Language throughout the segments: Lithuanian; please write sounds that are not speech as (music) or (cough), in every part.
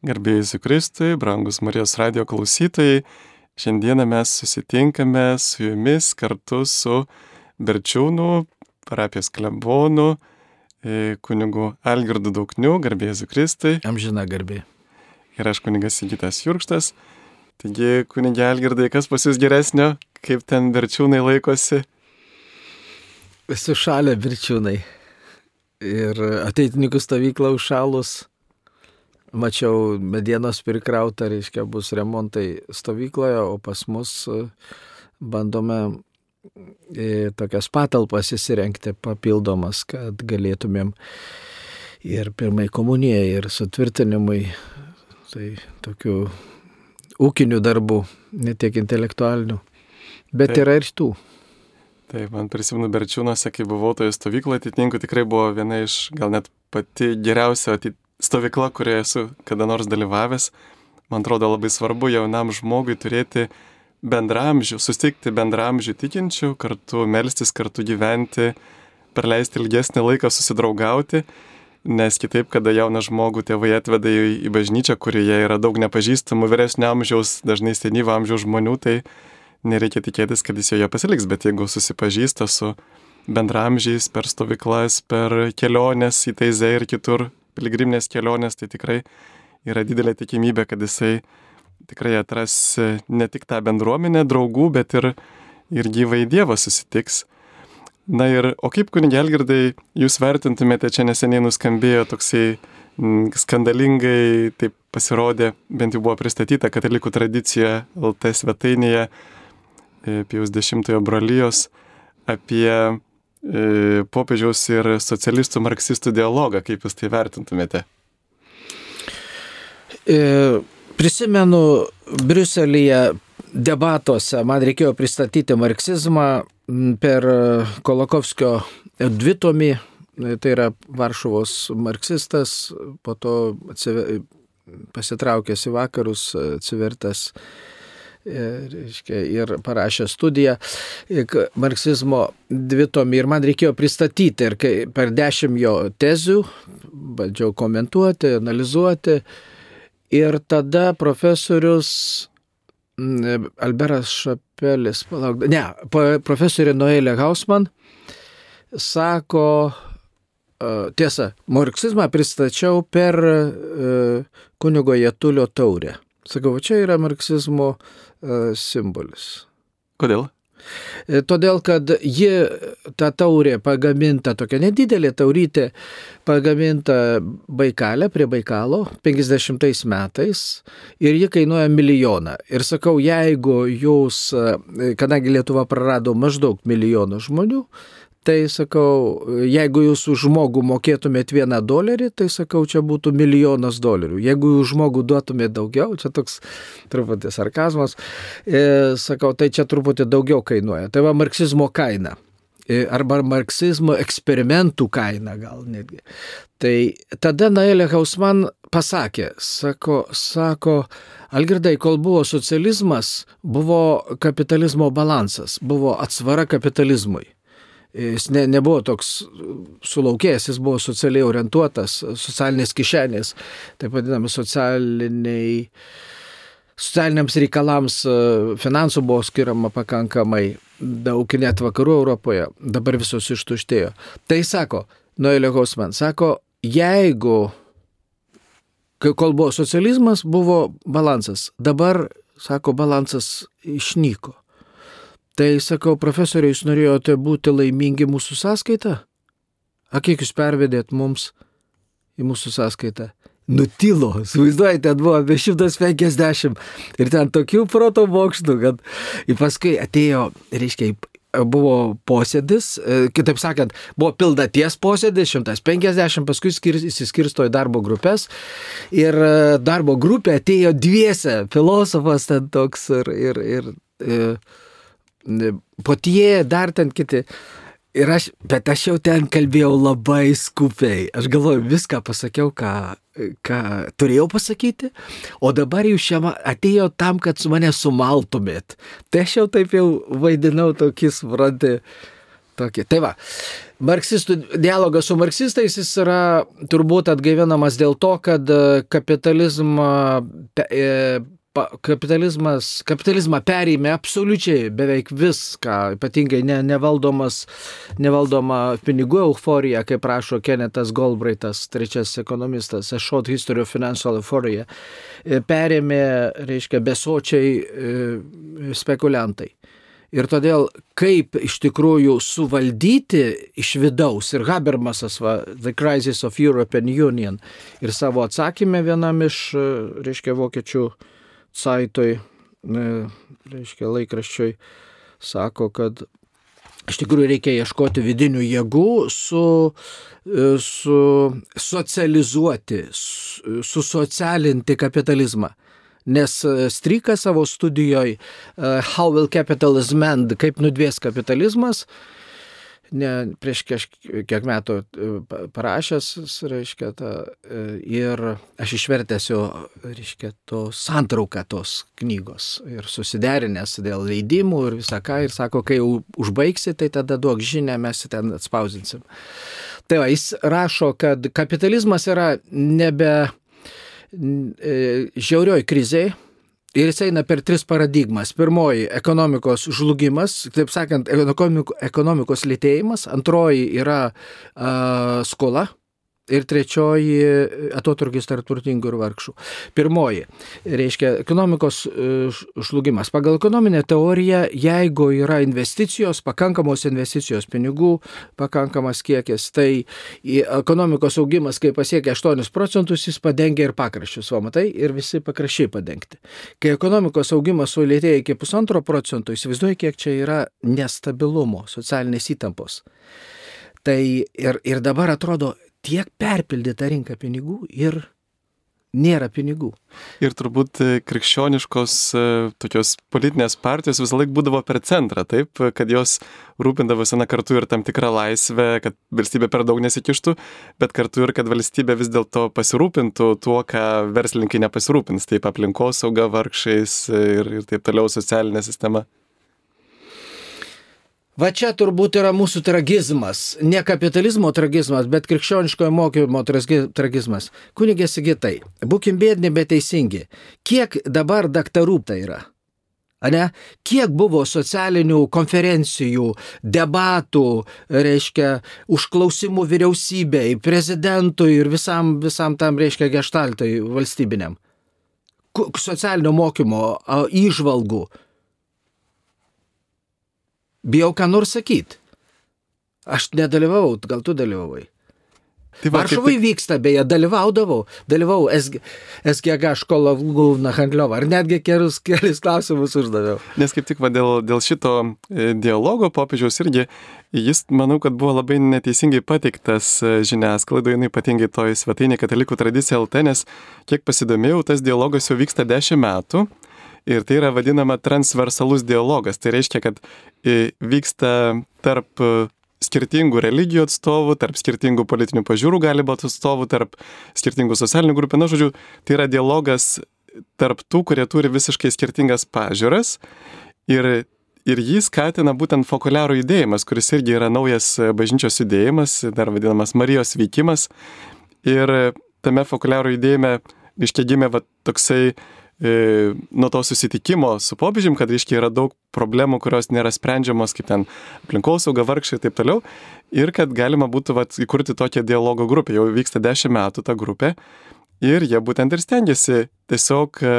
Garbėjus Kristui, brangus Marijos radio klausytojai, šiandieną mes susitinkame su jumis kartu su Berčiūnų parapijos klebonu, e, kunigu Algirdu Daukniu, garbėjus Kristui. Amžina garbė. Ir aš kunigas Sigitas Jurkštas. Taigi, kunigė Algirdai, kas pas jūs geresnio, kaip ten Berčiūnai laikosi? Sušalę Berčiūnai. Ir ateitininkų stovykla užšalus mačiau medienos prikrauta, reiškia, bus remontai stovykloje, o pas mus e, bandome e, tokias patalpas įsirengti papildomas, kad galėtumėm ir pirmai komunijai, ir sutvirtinimui, tai tokių ūkinių darbų, ne tiek intelektualinių, bet Taip. yra ir tų. Taip, man prisimenu Berčiūnuose, kai buvau toje stovykloje, atitinku tikrai buvo viena iš gal net pati geriausia stovykla, kurioje esu kada nors dalyvavęs, man atrodo labai svarbu jaunam žmogui turėti bendramžių, sustikti bendramžių tikinčių, kartu melstis, kartu gyventi, praleisti ilgesnį laiką susidraugauti, nes kitaip, kada jauną žmogų tėvai atveda į, į bažnyčią, kurioje yra daug nepažįstamų vyresnio amžiaus, dažnai senyvo amžiaus žmonių, tai nereikia tikėtis, kad jis joje pasiliks, bet jeigu susipažįsta su bendramžiais per stovyklas, per keliones į Teizę ir kitur, piligriminės kelionės, tai tikrai yra didelė tikimybė, kad jisai tikrai atras ne tik tą bendruomenę draugų, bet ir, ir gyvai Dievą susitiks. Na ir, o kaip kunigelgirdai jūs vertintumėte, čia neseniai nuskambėjo toksai skandalingai, taip pasirodė, bent jau buvo pristatyta katalikų tradicija LT svetainėje e, Pijaus X brolyjos apie E, popiežiaus ir socialistų marksistų dialogą, kaip jūs tai vertintumėte? E, prisimenu, Briuselėje debatuose man reikėjo pristatyti marksizmą per Kolokovskio dvitomį, tai yra Varšuvos marksistas, po to pasitraukęs į vakarus, atsivertęs reiškia, ir parašė studiją marksizmo dvitomį ir man reikėjo pristatyti ir kai per dešimt jo tezių bandžiau komentuoti, analizuoti ir tada profesorius Alberas Šapelis, palauk, ne, profesorė Noelė Hausman sako, tiesa, marksizmą pristačiau per kunigo Jetulio taurę. Sakau, čia yra marksizmo uh, simbolis. Kodėl? E, todėl, kad ji, ta taurė pagaminta, tokia nedidelė taurytė, pagaminta Baikalė prie Baikalo 50 metais ir ji kainuoja milijoną. Ir sakau, jeigu jūs, e, kadangi Lietuva prarado maždaug milijoną žmonių, Tai sakau, jeigu jūs už žmogų mokėtumėt vieną dolerį, tai sakau, čia būtų milijonas dolerių. Jeigu už žmogų duotumėt daugiau, čia toks truputį sarkazmas, e, sakau, tai čia truputį daugiau kainuoja. Tai va marksizmo kaina. E, arba marksizmo eksperimentų kaina gal netgi. Tai tada Naelė Hausman pasakė, sako, sako, Algirdai, kol buvo socializmas, buvo kapitalizmo balansas, buvo atsvara kapitalizmui. Jis ne, nebuvo toks sulaukėjęs, jis buvo socialiai orientuotas, socialinės kišenės, taip vadinami socialiniai, socialiniams reikalams finansų buvo skiriama pakankamai daug, net vakarų Europoje, dabar visos ištuštėjo. Tai sako, Noelė Hausman, sako, jeigu, kol buvo socializmas, buvo balansas, dabar, sako, balansas išnyko. Tai sakau, profesoriai, jūs norėjote būti laimingi mūsų sąskaitą? A kiek jūs pervedėt mums į mūsų sąskaitą? Nutilo, suvaizduojate, ten buvo apie 150 ir ten tokių proto bokštų, kad ir paskui atėjo, reiškia, buvo posėdis, e, kitaip sakant, buvo pildaties posėdis, 150, paskui įsiskirsto į darbo grupės ir e, darbo grupė atėjo dviese, filosofas ten toks ir, ir, ir, ir potie, dar ten kiti. Ir aš, bet aš jau ten kalbėjau labai skupiai. Aš galvoju, viską pasakiau, ką, ką turėjau pasakyti, o dabar jūs čia atėjo tam, kad su mane sumaltumėt. Tai aš jau taip jau vaidinau tokį, suprantate, Tokie. Tai va, marksistų dialogas su marksistais jis yra turbūt atgaivinamas dėl to, kad kapitalizmą, kapitalizmas, kapitalizmą perėmė absoliučiai beveik viską, ypatingai ne, nevaldomas, nevaldoma pinigų euforija, kaip prašo Kenetas Goldbraitas, trečias ekonomistas, A Short History of Financial Euphoria, perėmė, reiškia, besočiai spekuliantai. Ir todėl, kaip iš tikrųjų suvaldyti iš vidaus ir Habermasas, va, The Crisis of European Union, ir savo atsakymę vienam iš, reiškia, vokiečių saitoj, reiškia, laikraščioj, sako, kad iš tikrųjų reikia ieškoti vidinių jėgų, su, su socializuoti, su, susocialinti kapitalizmą. Nes Stryka savo studijoje How Will Capitalism End, kaip nudvės kapitalizmas, ne, prieš kiek metų parašęs, reiškia, ta, ir aš išvertęs jo, reiškia, to santrauką tos knygos ir susiderinęs dėl leidimų ir visą ką, ir sako, kai jau užbaigsi, tai tada duok žinę, mes ten atspausinsim. Tai va, jis rašo, kad kapitalizmas yra nebe žiaurioj krizėje ir jis eina per tris paradigmas. Pirmoji - ekonomikos žlugimas, taip sakant, ekonomikos lėtėjimas. Antroji yra a, skola. Ir trečioji atotrukis tarp turtingų ir vargšų. Pirmoji, reiškia, ekonomikos žlugimas. Pagal ekonominę teoriją, jeigu yra investicijos, pakankamos investicijos pinigų, pakankamas kiekis, tai ekonomikos augimas, kai pasiekia 8 procentus, jis padengia ir pakraščius, o matai, ir visi pakraščiai padengti. Kai ekonomikos augimas sulėtėja iki pusantro procento, įsivaizduoju, kiek čia yra nestabilumo, socialinės įtampos. Tai ir, ir dabar atrodo, tiek perpildyta rinka pinigų ir nėra pinigų. Ir turbūt krikščioniškos tokios politinės partijos visą laiką būdavo per centrą, taip, kad jos rūpindavosi na kartu ir tam tikrą laisvę, kad valstybė per daug nesikištų, bet kartu ir kad valstybė vis dėlto pasirūpintų tuo, ką verslininkai nepasirūpins, taip aplinkosauga, vargšiais ir, ir taip toliau socialinė sistema. Va čia turbūt yra mūsų tragizmas. Ne kapitalizmo tragizmas, bet krikščioniškojo mokymo tragizmas. Kunigė Sigitai, būkim bėdni, bet teisingi. Kiek dabar daktarų tai yra? Ane? Kiek buvo socialinių konferencijų, debatų, reiškia, užklausimų vyriausybei, prezidentui ir visam, visam tam, reiškia, gestaltai valstybiniam. Socialinio mokymo, įžvalgų bijau ką nors sakyti. Aš nedalyvavau, gal tu dalyvavai. Tai Varšuvai tai... vyksta, beje, dalyvaudavau, dalyvau SG, SGH školovų handliovą, ar netgi kelis, kelis klausimus uždaviau. Nes kaip tik va, dėl, dėl šito e, dialogo popiežiaus irgi, jis, manau, kad buvo labai neteisingai pateiktas e, žiniasklaidoje, ypatingai toj svetainė katalikų tradicija LT, nes kiek pasidomėjau, tas dialogas jau vyksta dešimt metų Ir tai yra vadinama transversalus dialogas. Tai reiškia, kad e, vyksta tarp e, skirtingų religijų atstovų, tarp skirtingų politinių pažiūrų gali būti atstovų, tarp skirtingų socialinių grupių. Na, žodžiu, tai yra dialogas tarp tų, kurie turi visiškai skirtingas pažiūras. Ir, ir jį skatina būtent fokuliarų judėjimas, kuris irgi yra naujas bažnyčios judėjimas, dar vadinamas Marijos veikimas. Ir tame fokuliarų judėjime iškia gimė va, toksai nuo to susitikimo su popiežium, kad reiškia yra daug problemų, kurios nėra sprendžiamos, kaip ten aplinkosauga, vargšai ir taip toliau. Ir kad galima būtų vat, įkurti tokią dialogo grupę. Jau vyksta dešimt metų ta grupė. Ir jie būtent ir stengiasi tiesiog e,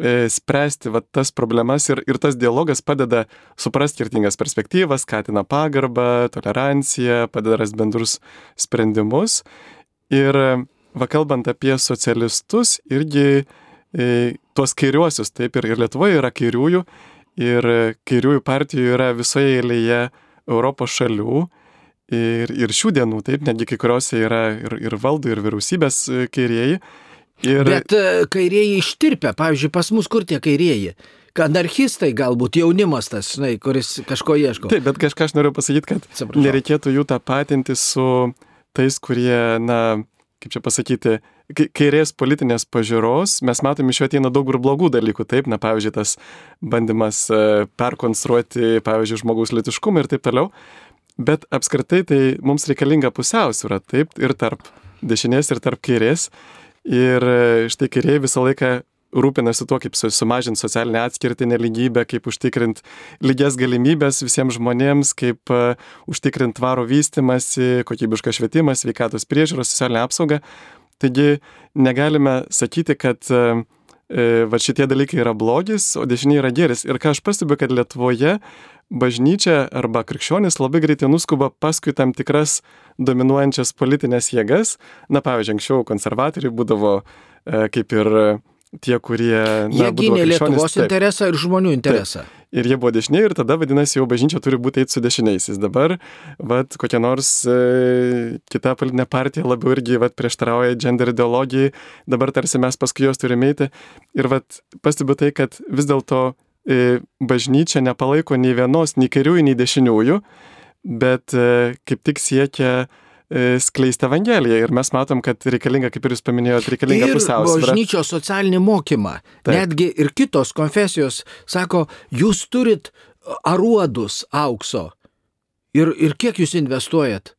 e, spręsti vat, tas problemas ir, ir tas dialogas padeda suprasti skirtingas perspektyvas, skatina pagarbą, toleranciją, padeda rasti bendrus sprendimus. Ir va kalbant apie socialistus, irgi tuos kairiuosius, taip ir, ir Lietuvoje yra kairiųjų, ir kairiųjų partijų yra visoje eilėje Europos šalių. Ir, ir šių dienų, taip, netgi kai kuriuose yra ir, ir valdų, ir vyriausybės e, kairieji. Ir... Bet e, kairieji ištirpia, pavyzdžiui, pas mus kur tie kairieji? Anarchistai galbūt, jaunimas tas, žinai, kuris kažko ieško. Taip, bet kažką aš noriu pasakyti, kad Atsiprašau. nereikėtų jų tapatinti su tais, kurie, na, kaip čia pasakyti, kairės politinės pažiūros mes matome iš jo ateina daug ir blogų dalykų, taip, na, pavyzdžiui, tas bandymas e, perkonstruoti, pavyzdžiui, žmogaus litiškumą ir taip toliau. bet apskritai tai mums reikalinga pusiausvyrą, taip, ir tarp dešinės, ir tarp kairės. Ir e, štai kairiai visą laiką rūpinasi tuo, kaip sumažinti socialinę atskirtį, neligybę, kaip užtikrinti lygias galimybės visiems žmonėms, kaip uh, užtikrinti tvarų vystimąsi, kokybišką švietimą, sveikatos priežiūros, socialinę apsaugą. Taigi negalime sakyti, kad uh, va šitie dalykai yra blogis, o dešiniai yra geris. Ir ką aš pastebiu, kad Lietuvoje bažnyčia arba krikščionis labai greitai nuskuba paskui tam tikras dominuojančias politinės jėgas. Na, pavyzdžiui, anksčiau konservatoriai būdavo e, kaip ir tie, kurie... Na, jie gynė Lietuvos taip. interesą ir žmonių interesą. Taip. Ir jie buvo dešiniai ir tada vadinasi jau bažnyčia turi būti eiti su dešiniaisiais. Dabar, vad, kokia nors e, kita politinė partija labiau irgi, vad, prieštarauja gender ideologijai, dabar tarsi mes paskui juos turime eiti. Ir, vad, pastebiu tai, kad vis dėlto e, bažnyčia nepalaiko nei vienos, nei kairiųjų, nei dešiniųjų, bet e, kaip tik siekia skleisti Evangeliją. Ir mes matom, kad reikalinga, kaip ir jūs paminėjote, reikalinga pusiausvyrą. Bažnyčios socialinį mokymą. Taip. Netgi ir kitos konfesijos sako, jūs turit aruodus aukso. Ir, ir kiek jūs investuojat?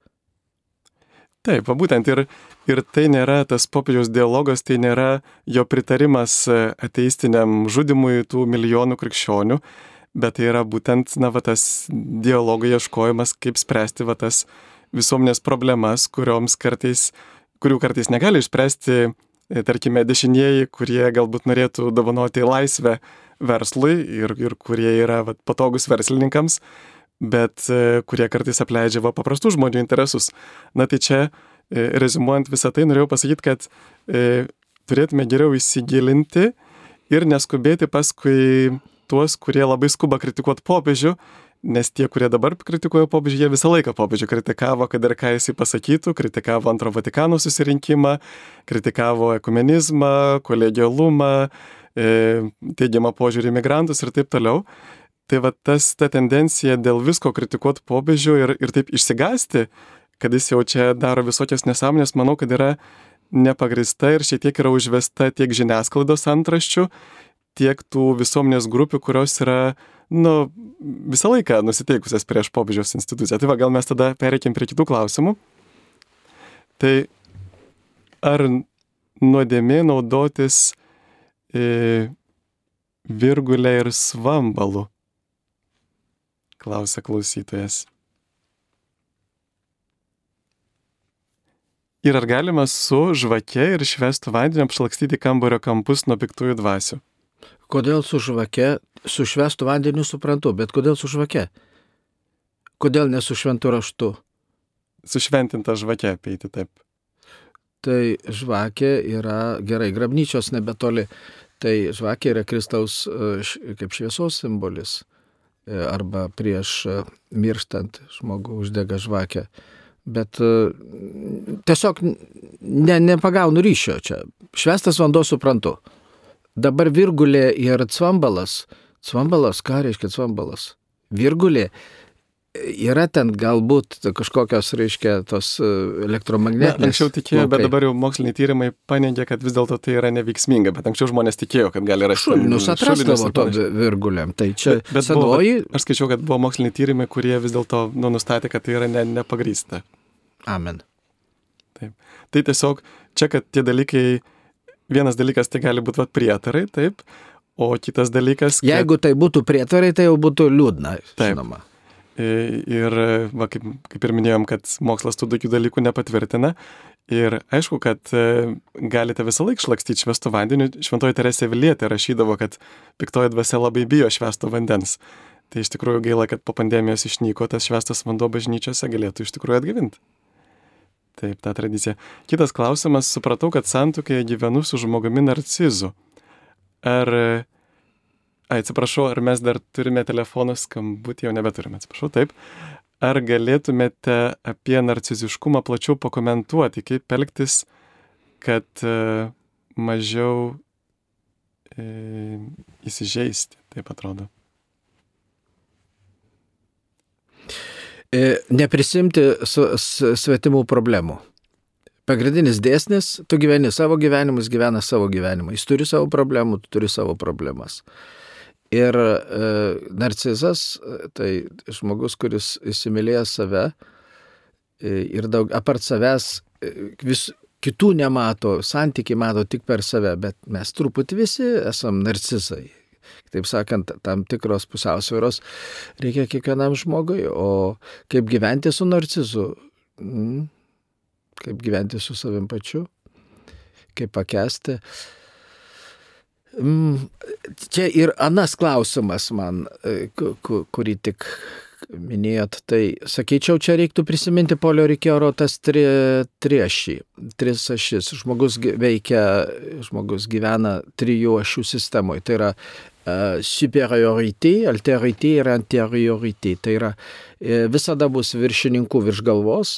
Taip, būtent ir, ir tai nėra tas popiežiaus dialogas, tai nėra jo pritarimas ateistiniam žudimui tų milijonų krikščionių, bet tai yra būtent, na, va, tas dialogo ieškojimas, kaip spręsti va tas visuomenės problemas, kartais, kurių kartais negali išspręsti, e, tarkime, dešinieji, kurie galbūt norėtų dovanoti laisvę verslui ir, ir kurie yra va, patogus verslininkams, bet e, kurie kartais apleidžia va, paprastų žmonių interesus. Na tai čia, e, rezumuojant visą tai, norėjau pasakyti, kad e, turėtume geriau įsigilinti ir neskubėti paskui tuos, kurie labai skuba kritikuoti popiežių nes tie, kurie dabar kritikuoja popiežių, jie visą laiką popiežių kritikavo, kad ir ką jisai pasakytų, kritikavo antro Vatikano susirinkimą, kritikavo ekumenizmą, kolegialumą, e, teigiamą požiūrį į migrantus ir taip toliau. Tai va tas ta tendencija dėl visko kritikuoti popiežių ir, ir taip išsigasti, kad jis jau čia daro visokias nesąmonės, manau, kad yra nepagrista ir šiek tiek yra užvesta tiek žiniasklaidos antraščių, tiek tų visuomenės grupių, kurios yra nu, visą laiką nusiteikusias prieš popiežiaus instituciją. Tai va, gal mes tada pereikim prie kitų klausimų. Tai ar nuodėmė naudotis e, virgulė ir svambalu? Klausia klausytojas. Ir ar galima su žvake ir švestų vandeniu apšlakstyti kambario kampus nuo piktųjų dvasių? Kodėl su žvake, su švestų vandeniu suprantu, bet kodėl su žvake? Kodėl ne su šventu raštu? Sušventinta žvake apeiti taip. Tai žvakė yra gerai, grabnyčios nebetoli. Tai žvakė yra Kristaus e, kaip šviesos simbolis. E, arba prieš e, mirštant žmogų uždega žvakę. Bet tiesiog ne, nepagaunu ryšio čia. Švestas vanduo suprantu. Dabar virgulė ir cvambalas. Cvambalas, ką reiškia cvambalas? Virgulė yra ten galbūt kažkokios, reiškia, tos e, elektromagnetinės. Na, anksčiau tikėjo, bet dabar jau moksliniai tyrimai paneigia, kad vis dėlto tai yra neveiksminga, bet anksčiau žmonės tikėjo, kad gali rasti. Šulinius atrasdavo to virgulėm. Tai čia bet, bet senoji. Buvo, aš skaičiau, kad buvo moksliniai tyrimai, kurie vis dėlto nu, nustatė, kad tai yra ne, nepagrysta. Amen. Taip. Tai tiesiog čia, kad tie dalykai vienas dalykas tai gali būti prietarai, taip, o kitas dalykas. Kad... Jeigu tai būtų prietarai, tai jau būtų liūdna. Taip. Žinoma. Ir, va, kaip, kaip ir minėjom, kad mokslas tų tokių dalykų nepatvirtina. Ir aišku, kad e, galite visą laiką šlakstyti švestų vandeniu. Šventoji Teresė Vilietė rašydavo, kad piktoji dvasia labai bijo švesto vandens. Tai iš tikrųjų gaila, kad po pandemijos išnyko tas švestas vanduo bažnyčiose, galėtų iš tikrųjų atgavinti. Taip, ta tradicija. Kitas klausimas, supratau, kad santokėje gyvenu su žmogumi narcizu. Ar... Ai, atsiprašau, ar mes dar turime telefono skambutį, jau nebeturime, atsiprašau, taip. Ar galėtumėte apie narciziškumą plačiau pakomentuoti, kaip elgtis, kad uh, mažiau e, įsižeisti, taip atrodo. Neprisimti svetimų problemų. Pagrindinis dėsnis, tu gyveni savo gyvenimus, gyvena savo gyvenimą. Jis turi savo problemų, tu turi savo problemas. Ir e, narcizas, tai žmogus, kuris įsimylėjo save e, ir daug apart savęs e, vis kitų nemato, santykiai mato tik per save, bet mes truputį visi esam narcizai. Taip sakant, tam tikros pusiausvėros reikia kiekvienam žmogui, o kaip gyventi su narcizu, mm, kaip gyventi su savim pačiu, kaip pakesti. Mm, čia ir anas klausimas man, e, kurį tik minėjot, tai sakyčiau, čia reiktų prisiminti Polio Rikioro tas tri, triešį, tris ašis. Žmogus veikia, žmogus gyvena trijų ašių sistemoje. Tai yra superiority, alterity ir anteriority. Tai yra uh, visada bus viršininkų virš galvos.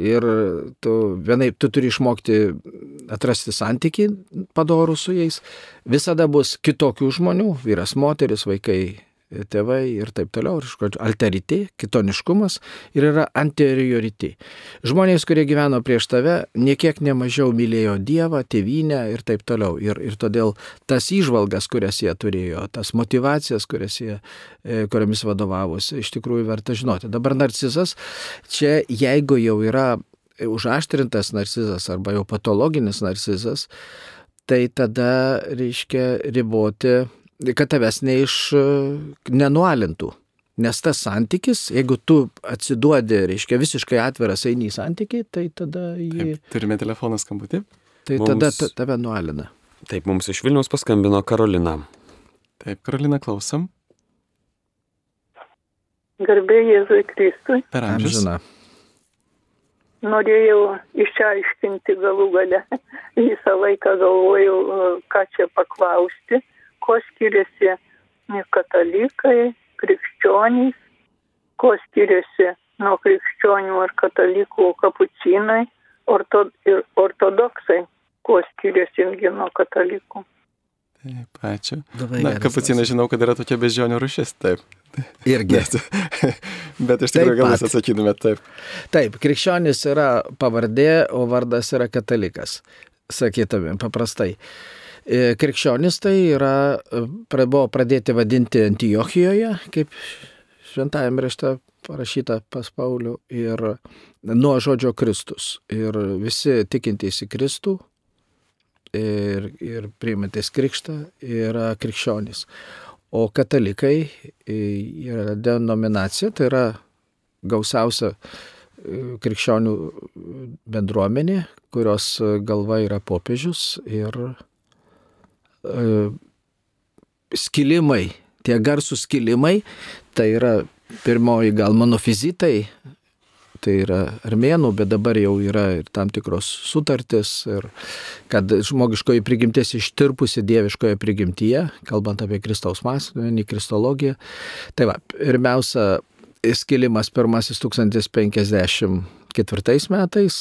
Ir tu vienai, tu turi išmokti atrasti santyki padorų su jais. Visada bus kitokių žmonių, vyras, moteris, vaikai, tėvai ir taip toliau, ir alterity, kitoniškumas ir yra anteriority. Žmonės, kurie gyveno prieš tave, niekiek nemažiau mylėjo Dievą, tėvynę ir taip toliau. Ir, ir todėl tas įžvalgas, kurias jie turėjo, tas motivacijas, kurias jie, e, kuriamis vadovavosi, iš tikrųjų verta žinoti. Dabar narcizas, čia jeigu jau yra užaštrintas narcizas arba jau patologinis narcizas, tai tada reiškia riboti kad tavęs neiš nenualintų. Nes tas santykis, jeigu tu atsiduodi, reiškia visiškai atviras eini į santykį, tai tada jį... Taip, turime telefoną skambutį. Tai mums... tada ta, tave nualina. Taip, mums iš Vilniaus paskambino Karolina. Taip, Karolina, klausom. Garbė Jėzui Kristui. Per. Amžina. Norėjau išaiškinti galų gale. (laughs) Visą laiką galvojau, ką čia paklausti kuo skiriasi katalikai, krikščionys, kuo skiriasi nuo krikščionių ar katalikų kapucinai orto, ir ortodoksai, kuo skiriasi irgi nuo katalikų. Taip, ačiū. Na, kapucinai žinau, kad yra tokia beždžionių rušis, taip. Irgi. Bet, (laughs) bet iš tikrųjų gal jūs atsakytumėt taip. Taip, krikščionis yra pavardė, o vardas yra katalikas, sakytumėm paprastai. Uh, krikščionis tai yra, e, buvo pradėti vadinti Antijochijoje, kaip šventajame rašte parašyta pas Paulių, ir nuo žodžio Kristus. Ir visi tikintys į Kristų ir, ir priimantis krikštą yra krikščionys. O katalikai e, yra denominacija, tai yra gausiausia krikščionių bendruomenė, kurios galva yra popiežius ir E, skilimai, tie garsų skilimai, tai yra pirmoji gal monofizitai, tai yra armėnų, bet dabar jau yra ir tam tikros sutartis, ir kad žmogiškoji prigimtis ištirpusi dieviškoje prigimtyje, kalbant apie Kristaus masmenį, kristologiją. Tai va, pirmiausia, skilimas pirmasis 1054 metais,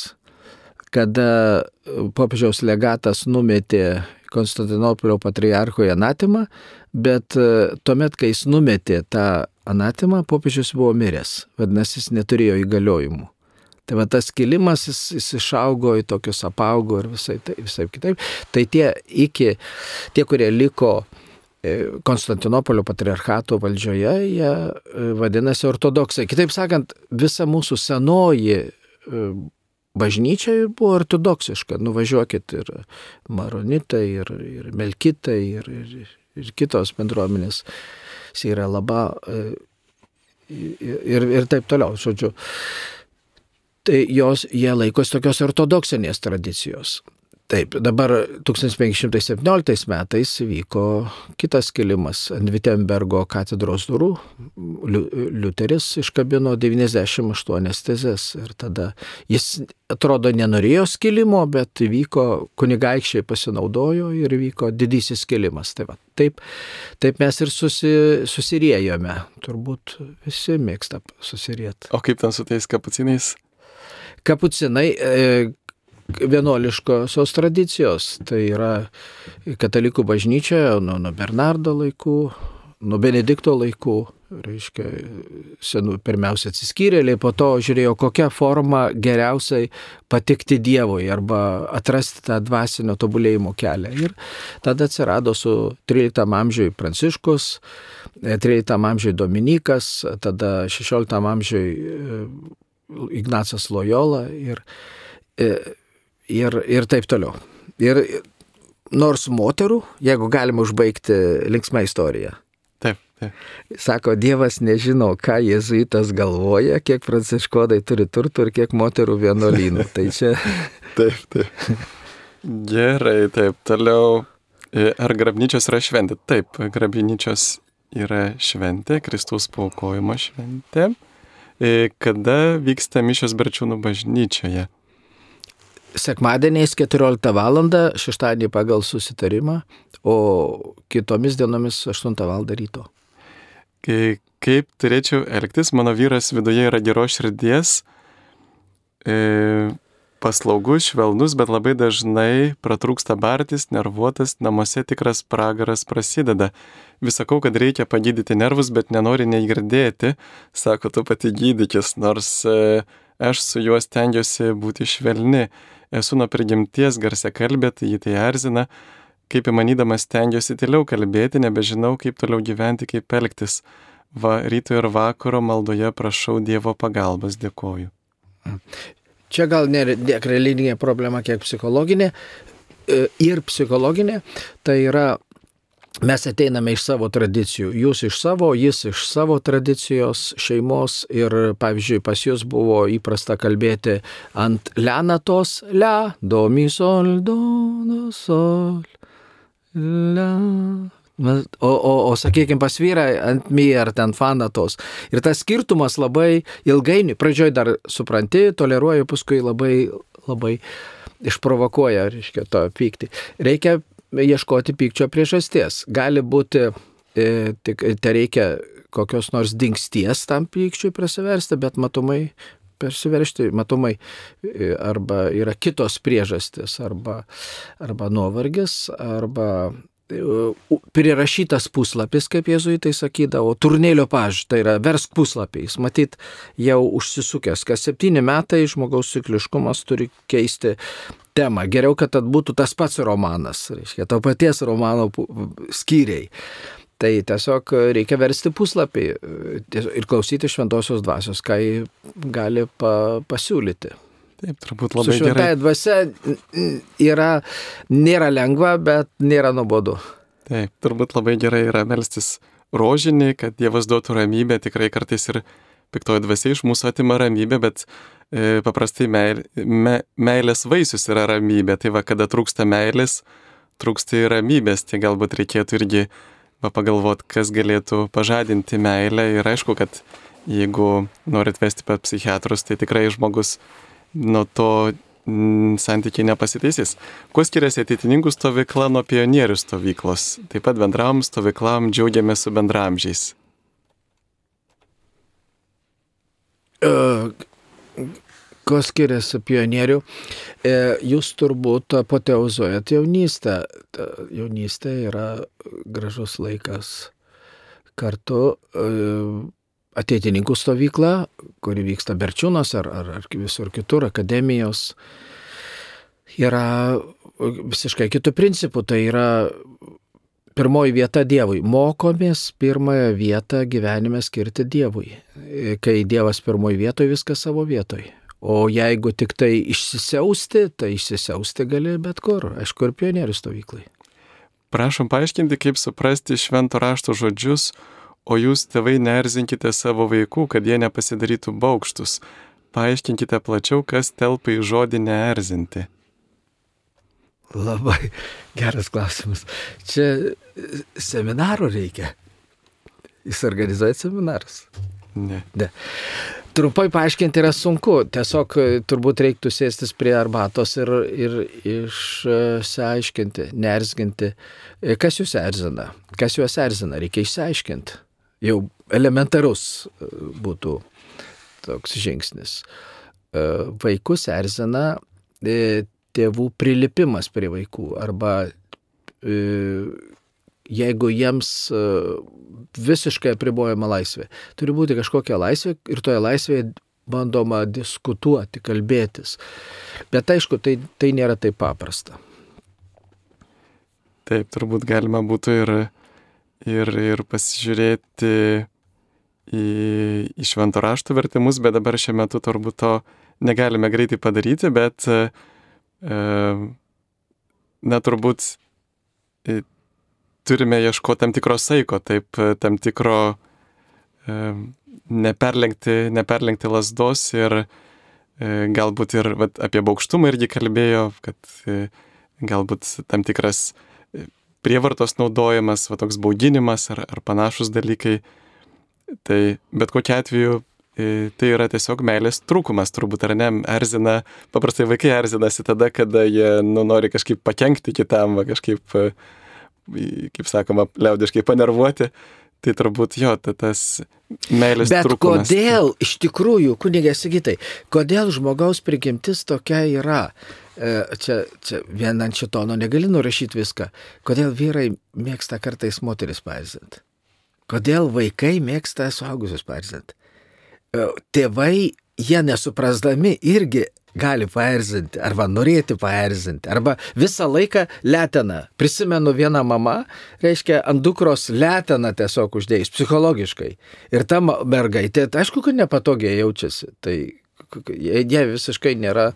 kada popiežiaus legatas numetė Konstantinopolio patriarchui anatimą, bet e, tuomet, kai jis numetė tą anatimą, popiežius buvo miręs, vadinasi, jis neturėjo įgaliojimų. Tai va tas kilimas, jis, jis išaugo į tokius apaugo ir visai, tai, visai kitaip. Tai tie iki, tie, kurie liko e, Konstantinopolio patriarchato valdžioje, jie e, vadinasi ortodoksai. Kitaip sakant, visa mūsų senoji bažnyčia buvo ortodoksiška. Nuvažiuokit ir maronitai, ir, ir melkitai, ir, ir, ir kitos bendruomenės. Yra laba e, ir, ir taip toliau, žodžiu. Tai jos, jie laikosi tokios ortodoksinės tradicijos. Taip, dabar 1517 metais vyko kitas kilimas ant Wittenbergo katedros durų. Liuteris iškabino 98 tezes ir tada jis atrodo nenorėjo skilimo, bet vyko, kunigaikščiai pasinaudojo ir vyko didysis kilimas. Tai va, taip, taip mes ir susi, susiriejome. Turbūt visi mėgsta susirieti. O kaip ten su tais kapucinais? Kapucinai, e, vienuoliškosios tradicijos. Tai yra katalikų bažnyčia nuo, nuo Bernardo laikų, nuo Benedikto laikų reiškia, senų, pirmiausia atsiskyrėliai, po to žiūrėjo, kokią formą geriausiai patikti Dievui arba atrasti tą dvasinio tobulėjimo kelią. Ir tada atsirado su 13 amžiui Pranciškus, 13 amžiui Dominikas, tada 16 amžiui e, Ignacas Loyola ir, e, ir, ir taip toliau. Ir nors moterų, jeigu galima užbaigti linksmą istoriją. Taip, taip. Sako, Dievas nežino, ką jėzuitas galvoja, kiek pranciškodai turi turtų ir kiek moterų vienuolynų. Tai čia. (laughs) Taip, taip. Gerai, taip. Toliau. E, ar grabnyčios yra šventė? Taip, grabnyčios yra šventė, Kristaus paukojimo šventė. E, kada vyksta mišios Berčiūnų bažnyčioje? Sekmadieniais 14 val. šeštadienį pagal susitarimą, o kitomis dienomis 8 val. ryto. Kai, kaip turėčiau elgtis, mano vyras viduje yra geros širdies, e, paslaugus, švelnus, bet labai dažnai pratrūksta bartis, nervuotas, namuose tikras pragaras prasideda. Vis sakau, kad reikia pagydyti nervus, bet nenori neįgirdėti, sako, tu pati gydykis, nors e, aš su juo stengiuosi būti švelni esu nuo prigimties garsia kalbė, tai jį tai erzina, kaip įmanydamas stengiuosi tyliau kalbėti, nebežinau, kaip toliau gyventi, kaip elgtis. Va, ryto ir vakaro maldoje prašau Dievo pagalbos, dėkoju. Čia gal ne religinė problema, kiek psichologinė. E, ir psichologinė, tai yra mes ateiname iš savo tradicijų. Jūs iš savo, jis iš savo tradicijos, šeimos ir, pavyzdžiui, pas jūs buvo įprasta kalbėti ant lenatos, le, do, mi, sol, do, do, sol, le. O, o, o sakykime, pas vyrą ant mi ar ten fanatos. Ir tas skirtumas labai ilgainiui, pradžioj dar supranti, toleruoju, paskui labai, labai išprovokuoja, reiškia, to pyktį. Reikia ieškoti pykčio priežasties. Gali būti, e, tik te reikia kokios nors dingsties tam pykčiui prasiversti, bet matomai persiveršti, matomai, e, arba yra kitos priežastis, arba, arba nuovargis, arba prirašytas puslapis, kaip jėzuitai sakydavo, turnėlio paž, tai yra versk puslapiais, matyt, jau užsisukęs, kas septyni metai žmogaus cikliškumas turi keisti temą. Geriau, kad būtų tas pats romanas, reiškia, to paties romano skyriai. Tai tiesiog reikia versti puslapį ir klausyti šventosios dvasios, ką jį gali pa, pasiūlyti. Taip, turbūt labai Su šventąją dvasia yra, nėra lengva, bet nėra nuobodu. Taip, turbūt labai gerai yra melstis rožinį, kad Dievas duotų ramybę, tikrai kartais ir piktoji dvasia iš mūsų atima ramybę, bet e, paprastai meil, me, meilės vaisius yra ramybė. Tai va, kada trūksta meilės, trūksta ir ramybės, tai galbūt reikėtų irgi pagalvoti, kas galėtų pažadinti meilę. Ir aišku, kad jeigu norit vesti pas psichiatrus, tai tikrai žmogus nuo to mm, santykiai nepasiteisys. Kuo skiriasi ateitininkų stovykla nuo pionierių stovyklos? Taip pat bendram stovyklam džiaugiamės su bendramžiais. Uh, Ko skiriasi pionierių? E, jūs turbūt apoteuzuojat jaunystę. Jaunystė yra gražus laikas kartu. Ateitininkų stovykla, kuri vyksta Berčiūnos ar, ar, ar visur kitur, akademijos, yra visiškai kitų principų. Tai yra pirmoji vieta Dievui. Mokomės pirmąją vietą gyvenime skirti Dievui. Kai Dievas pirmoji vietoje, viskas savo vietoje. O jeigu tik tai išsisiausti, tai išsisiausti gali bet kur, aišku, ir pionierių stovyklai. Prašom paaiškinti, kaip suprasti švento rašto žodžius, O jūs, tėvai, nerzinkite savo vaikų, kad jie nepasidarytų baukštus. Paaiškinkite plačiau, kas telpa į žodį neerzinti. Labai geras klausimas. Čia seminaro reikia. Jūs organizuojate seminarus? Ne. ne. Trumpai paaiškinti yra sunku. Tiesiog turbūt reiktų sėstis prie arbatos ir, ir išsiaiškinti, neerzginti, kas jūs erzina. Kas juos erzina, reikia išsiaiškinti jau elementarus e, būtų toks žingsnis. E, vaikus erzina e, tėvų prilipimas prie vaikų arba jeigu jiems visiškai apribojama laisvė. Turi būti kažkokia laisvė ir toje laisvėje bandoma diskutuoti, kalbėtis. Bet aišku, tai, tai nėra taip paprasta. Taip, turbūt galima būtų ir, ir, ir pasižiūrėti į, į švento rašto vertimus, bet dabar šiuo metu turbūt to negalime greitai padaryti, bet e, na turbūt e, turime ieškoti tam tikro saiko, taip, e, tam tikro e, neperlenkti, neperlenkti lasdos ir e, galbūt ir vat, apie baukštumą irgi kalbėjo, kad e, galbūt tam tikras e, prievartos naudojimas, va toks bauginimas ar, ar panašus dalykai. Tai bet kokiu atveju e, tai yra tiesiog meilės trūkumas, turbūt ar ne, erzina, paprastai vaikai erzinasi tada, kada jie nu, nori kažkaip pakengti kitam, va, kažkaip, e, kaip sakoma, liaudiškai panervuoti. Tai turbūt jo, ta, tas meilės Bet trūkumas. kodėl iš tikrųjų, kunigė sakytai, kodėl žmogaus prigimtis tokia yra? E, Čia, čia vien ant šitono negali nurašyti viską. Kodėl vyrai mėgsta kartais moteris paerzinti? Kodėl vaikai mėgsta suaugusius paerzinti? E, Tėvai, jie nesuprasdami, irgi gali paerzinti, arba norėti paerzinti, arba visą laiką letena. Prisimenu vieną mamą, reiškia, ant dukros letena tiesiog uždėjus, psichologiškai. Ir ta mergaitė, tai aišku, kad nepatogiai jaučiasi. Tai jai visiškai nėra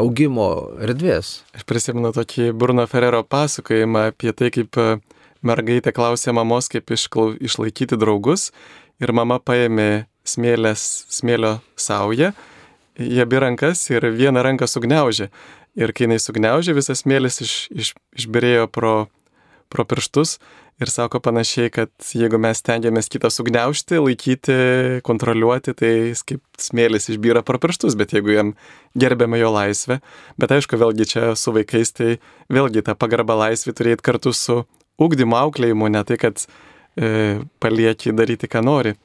augimo erdvės. Aš prisimenu tokį Bruno Ferrero pasakojimą apie tai, kaip e, mergaitė klausė mamos, kaip išlaikyti draugus ir mama paėmė smėlės, smėlio saują, į abi rankas ir vieną ranką sugniaužė. Ir kai jinai sugniaužė, visas smėlis iš, iš, išbirėjo pro, pro pirštus ir sako panašiai, kad jeigu mes stengiamės kitą sugniaužti, laikyti, kontroliuoti, tai kaip smėlis išbyra pro pirštus, bet jeigu jam gerbėme jo laisvę, bet aišku, vėlgi čia su vaikais, tai vėlgi ta pagarba laisvė turėti kartu su ugdymo auklėjimu, ne tai, kad e, palieki daryti, ką nori.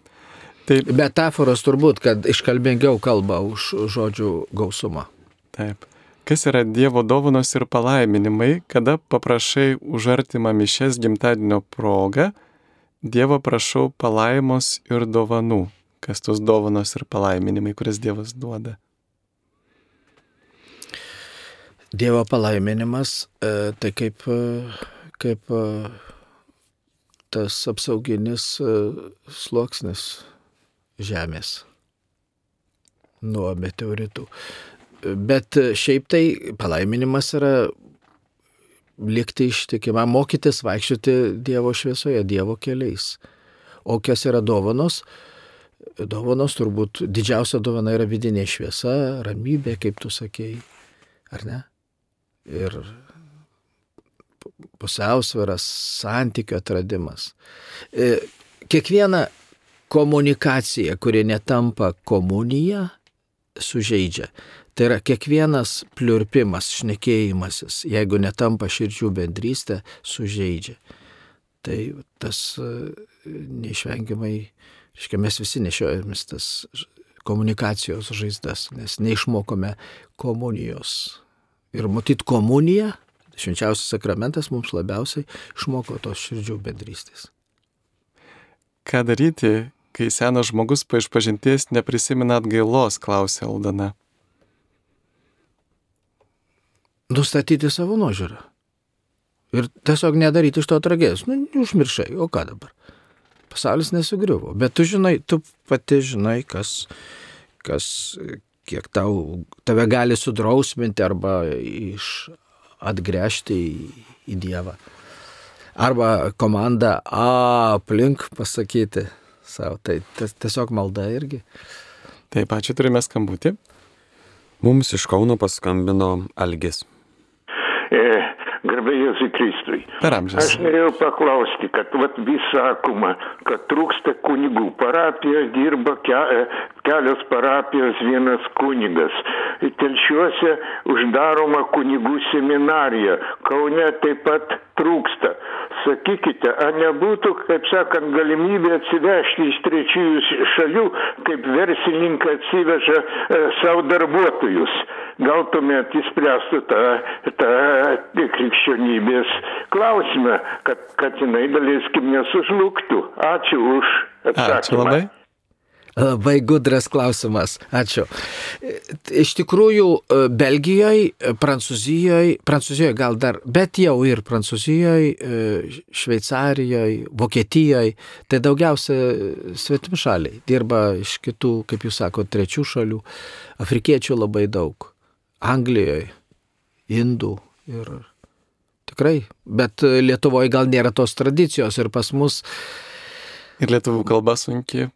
Tai Metaforos turbūt, kad iškalbingiau kalba už žodžių gausumą. taip. Kas yra Dievo dovanos ir palaiminimai, kada paprašai už artimą mišes gimtadienio progą, Dievo prašau palaimos ir dovanų. Kas tos dovanos ir palaiminimai, kurias Dievas duoda. Dievo palaiminimas e, tai kaip, e, kaip e, tas apsauginis sluoksnis žemės nuo meteoritų. Bet šiaip tai palaiminimas yra likti ištikimą, mokytis vaikščioti Dievo šviesoje, Dievo keliais. O kas yra dovanos? Dovanos turbūt didžiausia dovana yra vidinė šviesa, ramybė, kaip tu sakėjai, ar ne? Ir pusiausvėras, santykio atradimas. E, Kiekviena komunikacija, kuri netampa komunija, sužeidžia. Tai yra kiekvienas pliurpimas, šnekėjimasis, jeigu netampa širdžių bendrystė, sužeidžia. Tai tas e, neišvengiamai, reiškia, mes visi nešiojamės tas komunikacijos žaizdas, nes neišmokome komunijos. Ir matyt, komunija, švenčiausias sakramentas mums labiausiai išmoko tos širdžių bendrystės. Ką daryti, kai senas žmogus po išpažinties neprisimena atgailos, klausė Aldana. Nustatyti savo nuožiūrą. Ir tiesiog nedaryti iš to tragedijos. Nu, užmiršai, o ką dabar? Pasaulis nesugriuvo. Bet tu žinai, tu pati žinai, kas, kas kiek tau, tave gali sudrausminti arba iš atgręžti į, į Dievą. Arba komanda A aplink pasakyti savo. Tai ties- tiesiog malda irgi. Taip, ačiū turime skambutį. Mums iš Kauno paskambino Algis. E, Garbė Jėzui Kristui. Per amžius. Aš norėjau paklausti, kad vat vis sakoma, kad trūksta kunigų. Parapijoje dirba ke, e, kelios parapijos, vienas kunigas. Telšiuose uždaroma kunigų seminarija. Kaune taip pat trūksta. Sakykite, ar nebūtų, kaip sakant, galimybė atsivežti iš trečiųjų šalių, kaip verslininkai atsiveža e, savo darbuotojus. Gal tuomet įspręstų tą, tą krikščionybės klausime, kad, kad jinai daleiskim nesužlugtų. Ačiū už atsakymą. Ačiū labai. Labai gudras klausimas. Ačiū. Iš tikrųjų, Belgijoje, Prancūzijoje, Prancūzijoje gal dar, bet jau ir Prancūzijoje, Šveicarijoje, Vokietijoje, tai daugiausia svetimi šaliai. Dirba iš kitų, kaip jūs sakote, trečių šalių. Afrikiečių labai daug. Anglijoje, Indų ir tikrai. Bet Lietuvoje gal nėra tos tradicijos ir pas mus. Ir lietuvų kalba sunki.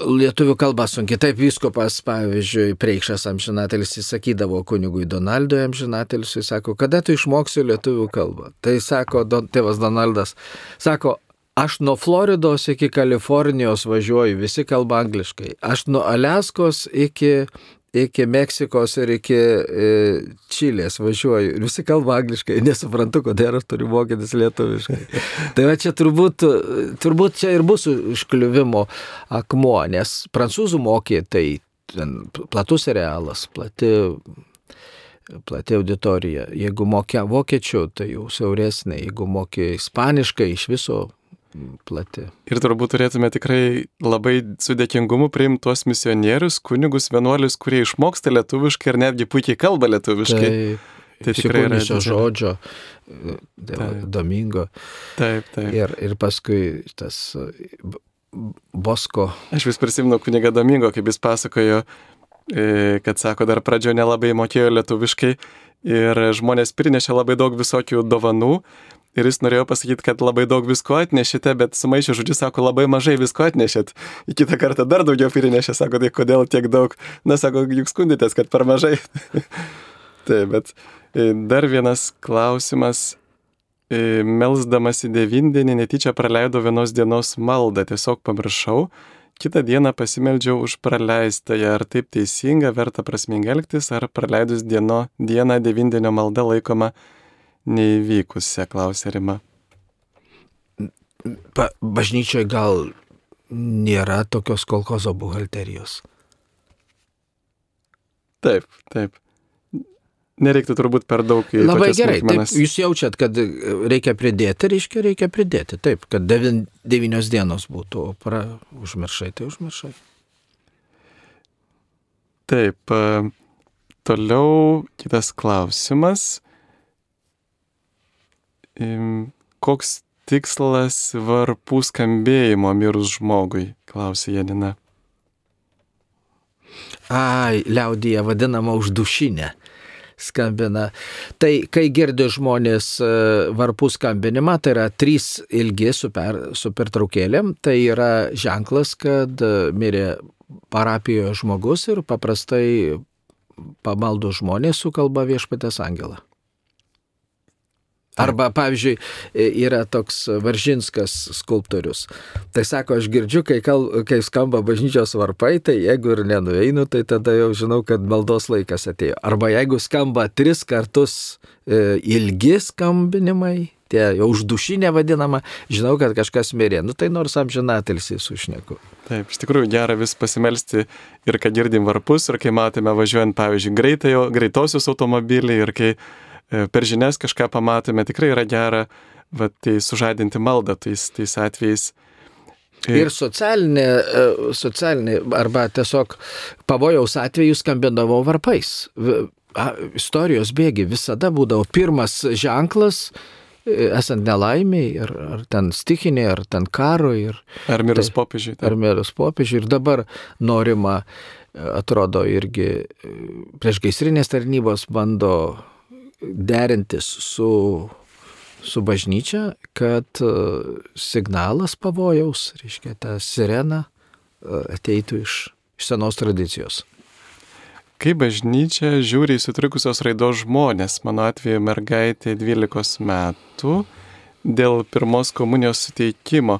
Lietuvių kalba sunki. Taip viskopas, pavyzdžiui, Preikšas amžinatelis įsakydavo kunigui Donaldui amžinatelis, jis sako, kada tu išmoksi lietuvių kalbą. Tai sako don, tėvas Donaldas, sako, aš nuo Floridos iki Kalifornijos važiuoju, visi kalba angliškai. Aš nuo Aliaskos iki iki Meksikos ir iki e, Čilės važiuoju ir visi kalba angliškai, nesuprantu, kodėl aš turiu mokytis lietuviškai. (laughs) tai va čia turbūt, turbūt čia ir bus užkliuvimo akmuo, nes prancūzų mokė tai platus realas, plati, plati auditorija. Jeigu mokė vokiečių, tai jau siauresnė, jeigu mokė ispaniškai, iš viso plati. Ir turbūt turėtume tikrai labai su dėkingumu priimti tuos misionierius, kunigus, vienuolius, kurie išmoksta lietuviškai ir netgi puikiai kalba lietuviškai. Taip. Tai tikrai yra šio žodžio, taip. Domingo. Taip, taip. Ir, ir paskui tas Bosko. Aš vis prisimenu kunigą Domingo, kaip jis pasakojo, kad sako, dar pradžioje nelabai mokėjo lietuviškai ir žmonės prinešė labai daug visokių dovanų Ir jis norėjo pasakyti, kad labai daug visko atnešėte, bet sumaišė žodžius, sako, labai mažai visko atnešėt. Į kitą kartą dar daugiau prinešė, sako, tai kodėl tiek daug. Na, sako, juk skunditės, kad per mažai. (laughs) Taip, bet e, dar vienas klausimas. E, melsdamas į devindienį netyčia praleidau vienos dienos maldą, tiesiog pamiršau. Kitą dieną pasimeldžiau už praleistąją. Ar taip teisinga, verta prasmingai elgtis, ar praleidus dieno, dieną devindienio malda laikoma neįvykusią, klausė Rima. Ba, bažnyčioje gal nėra tokios kolkozo buhalterijos. Taip, taip. Nereiktų turbūt per daug į Labai gerai, taip, jūs jaučiat, kad reikia pridėti, reiškia, reikia pridėti. Taip, kad devin, devynios dienos būtų, o pra, užmiršai, tai užmiršai. Taip, toliau kitas klausimas koks tikslas varpų skambėjimo mirus žmogui, klausė Janina. Ai, liaudyje vadinama uždušinė skambina. Tai kai girdi žmonės e, varpų skambinimą, tai yra trys ilgi su, per, su pertraukėlėm, tai yra ženklas, kad e, mirė parapijoje žmogus ir paprastai pamaldų žmonės sukalba viešpatės angelą. Arba, pavyzdžiui, yra toks Varžinskas skulptorius. Tai sako, aš girdžiu, kai, kal, kai skamba bažnyčios varpai, tai jeigu ir nenueinu, tai tada jau žinau, kad maldos laikas atėjo. Arba jeigu skamba tris kartus e, ilgi skambinimai, tie jau uždušinė vadinama, žinau, kad kažkas mirė. Nu tai nors amžinatelsi sušneku. Taip, iš tikrųjų gera vis pasimelsti ir kai girdim varpus, ir kai matėme važiuojant, pavyzdžiui, greitajo, greitosius automobilį, ir kai E, per žinias kažką pamatome, tikrai yra gera, va, tai sužadinti maldą tais, tais atvejais. E, Ir socialinė, e, socialinė arba tiesiog pavojaus atveju skambindavo varpais. Istorijos bėgi visada būdavo pirmas ženklas, esant nelaimiai, ar, ar ten stikiniai, ar ten karo. Ir, ar mirus tai, popiežiui. Ar mirus popiežiui. Ir dabar norima, atrodo, irgi prieš gaisrinės tarnybos bando derintis su, su bažnyčia, kad e, signalas pavojaus, reiškia, ta sirena e, ateitų iš, iš senos tradicijos. Kaip bažnyčia žiūri į sutrikusios raidos žmonės, mano atveju mergaitė 12 metų, dėl pirmos komunijos suteikimo.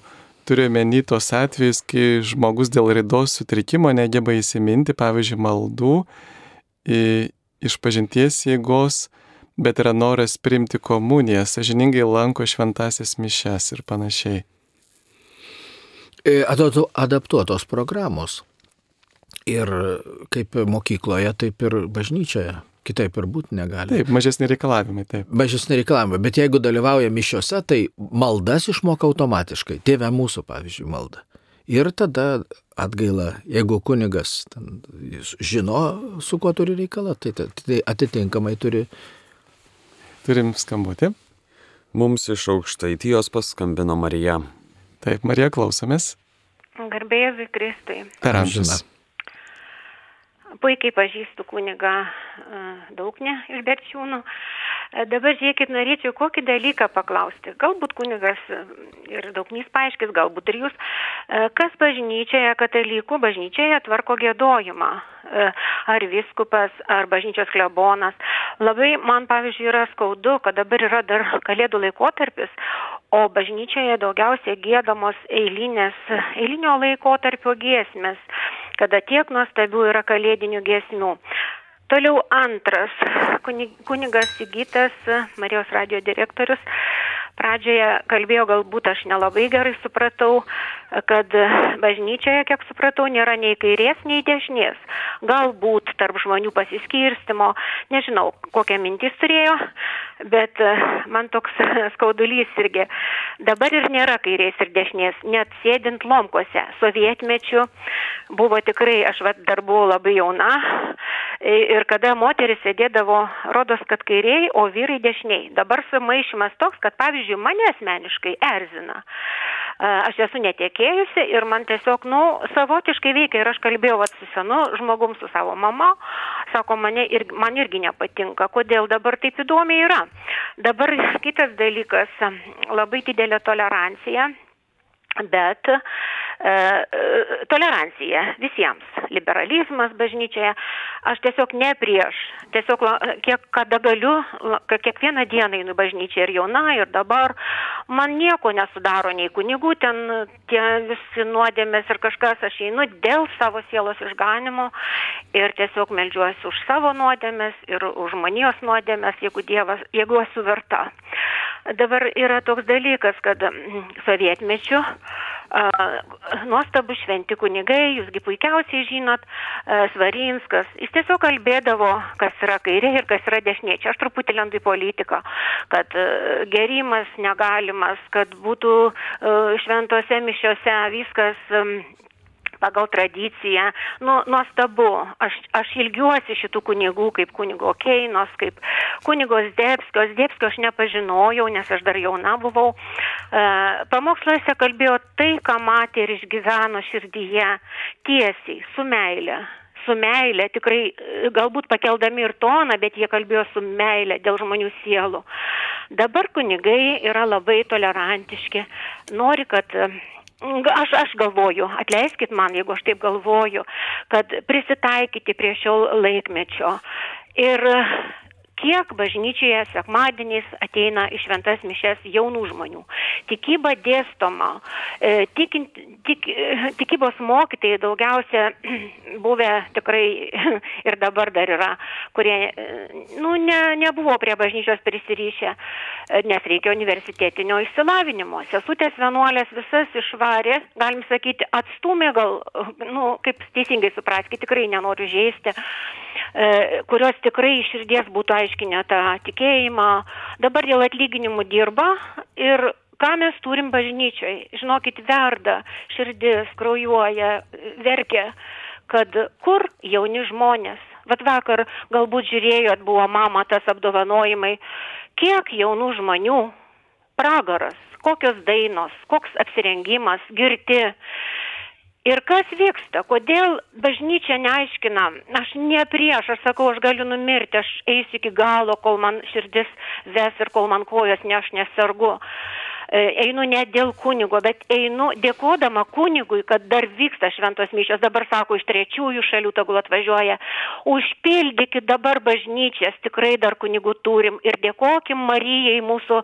Turiu menį tos atvejus, kai žmogus dėl raidos sutrikimo negeba įsiminti, pavyzdžiui, maldų, iš pažinties jėgos, bet yra noras priimti komuniją, sažiningai lanko šventasias mišes ir panašiai. E, adaptuotos programos. Ir kaip mokykloje, taip ir bažnyčioje. Kitaip ir būti negali. Taip, mažesni reikalavimai, taip. Mažesni reikalavimai, bet jeigu dalyvauja mišiuose, tai maldas išmoka automatiškai. Tėve mūsų, pavyzdžiui, malda. Ir tada atgaila, jeigu kunigas ten, žino, su kuo turi reikalą, tai, tai, tai atitinkamai turi. Turim skambutį. Mums iš aukštaitijos paskambino Marija. Taip, Marija, klausomės. Garbėjai Kristui. Per amžius. Puikiai pažįstu kunigą Daugne iš Berčiūnų. Dabar žiūrėkit, norėčiau kokį dalyką paklausti. Galbūt kunigas ir Daugnys paaiškis, galbūt ir jūs. Kas bažnyčioje, katalikų bažnyčioje tvarko gėdojimą? Ar viskupas, ar bažnyčios klebonas. Labai man, pavyzdžiui, yra skaudu, kad dabar yra dar kalėdų laikotarpis, o bažnyčioje daugiausiai gėdamos eilinės, eilinio laikotarpio giesmės kada tiek nuostabių yra kalėdinių giesmių. Toliau antras, kunigas Sigitas, Marijos radio direktorius, pradžioje kalbėjo, galbūt aš nelabai gerai supratau, kad bažnyčioje, kiek supratau, nėra nei kairės, nei dešinės. Galbūt tarp žmonių pasiskirstimo, nežinau, kokią mintis turėjo, bet man toks (laughs) skaudulys irgi. Dabar ir nėra kairės ir dešinės, net sėdint lomkose. Sovietmečių buvo tikrai, aš vad dar buvau labai jauna. Ir kada moteris sėdėdavo, rodos, kad kairiai, o vyrai dešiniai. Dabar sumaišymas toks, kad pavyzdžiui, mane asmeniškai erzina aš esu netekėjusi ir man tiesiog, nu, savotiškai veikia. Ir aš kalbėjau vat, su senu žmogum, su savo mama, sako, mane ir, man irgi nepatinka, kodėl dabar taip įdomiai yra. Dabar kitas dalykas, labai didelė tolerancija, bet E, e, tolerancija visiems, liberalizmas bažnyčioje. Aš tiesiog ne prieš, tiesiog kiek kada galiu, kiekvieną dieną einu bažnyčią ir jauna, ir dabar, man nieko nesudaro nei kunigų, ten tie visi nuodėmės ir kažkas, aš einu dėl savo sielos išganimo ir tiesiog melžiuosi už savo nuodėmės ir už manijos nuodėmės, jeigu, dievas, jeigu esu verta. Dabar yra toks dalykas, kad sovietmečiu nuostabų šventi kunigai, jūsgi puikiausiai žinot, Svarinskas, jis tiesiog kalbėdavo, kas yra kairė ir kas yra dešinė. Čia aš truputį lendu į politiką, kad gerimas negalimas, kad būtų šventose mišiose viskas pagal tradiciją. Nu, nuostabu. Aš, aš ilgiuosi šitų kunigų, kaip kunigo Keinos, kaip kunigos Debskio. Debskio aš nepažinojau, nes aš dar jauna buvau. E, pamoksluose kalbėjo tai, ką matė ir išgyveno širdyje, tiesiai, su meile su meile, tikrai galbūt pakeldami ir toną, bet jie kalbėjo su meile dėl žmonių sielų. Dabar kunigai yra labai tolerantiški, nori, kad Aš, aš galvoju, atleiskit man, jeigu aš taip galvoju, kad prisitaikyti prie šio laikmečio. Ir kiek bažnyčioje sekmadieniais ateina iš šventas mišes jaunų žmonių. Tikyba dėstoma, e, tikint, tik, e, tikybos mokytojai daugiausia (clears throat) buvę tikrai (clears throat) ir dabar dar yra, kurie e, nu, ne, nebuvo prie bažnyčios prisirišę, nes reikia universitetinio išsilavinimo. Sesutės vienuolės visas išvarė, galim sakyti, atstumė gal, nu, kaip teisingai supraskite, tikrai nenoriu žaisti kurios tikrai iš širdies būtų aiškinę tą tikėjimą, dabar dėl atlyginimų dirba ir ką mes turim bažnyčioj. Žinokit, verda, širdis kraujuoja, verkia, kad kur jauni žmonės. Vat vakar galbūt žiūrėjot, buvo mama tas apdovanojimai, kiek jaunų žmonių, pragaras, kokios dainos, koks apsirengimas, girti. Ir kas vyksta, kodėl bažnyčia neaiškina, aš ne prieš, aš sakau, aš galiu numirti, aš eisiu iki galo, kol man širdis ves ir kol man kojas ne aš nesargu. E, einu ne dėl kunigo, bet einu dėkodama kunigui, kad dar vyksta šventos mišios, dabar sako, iš trečiųjų šalių tegul atvažiuoja. Užpildykit dabar bažnyčias, tikrai dar kunigų turim ir dėkokim Marijai, mūsų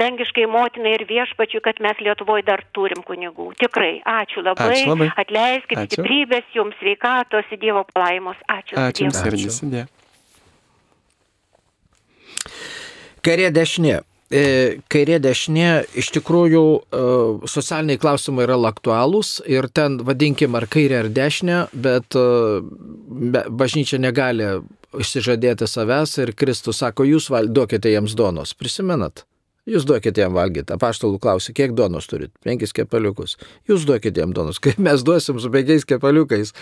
dangiškai motinai ir viešpačiui, kad mes Lietuvoje dar turim kunigų. Tikrai, ačiū labai, ačiū labai. atleiskit, ačiū. stiprybės jums, sveikatos, Dievo palaimos. Ačiū. Ačiū jums ir visi. Kairė dešinė. E, kairė dešinė iš tikrųjų e, socialiniai klausimai yra aktualūs ir ten vadinkim ar kairė ar dešinė, bet e, bažnyčia negali išsižadėti savęs ir Kristus sako, jūs duokite jiems donos. Prisimenat? Jūs duokite jam valgyti. Apaštalų klausia, kiek donos turit? Penkis kepaliukus. Jūs duokite jam donos. (laughs) Kaip mes duosim su penkiais kepaliukais?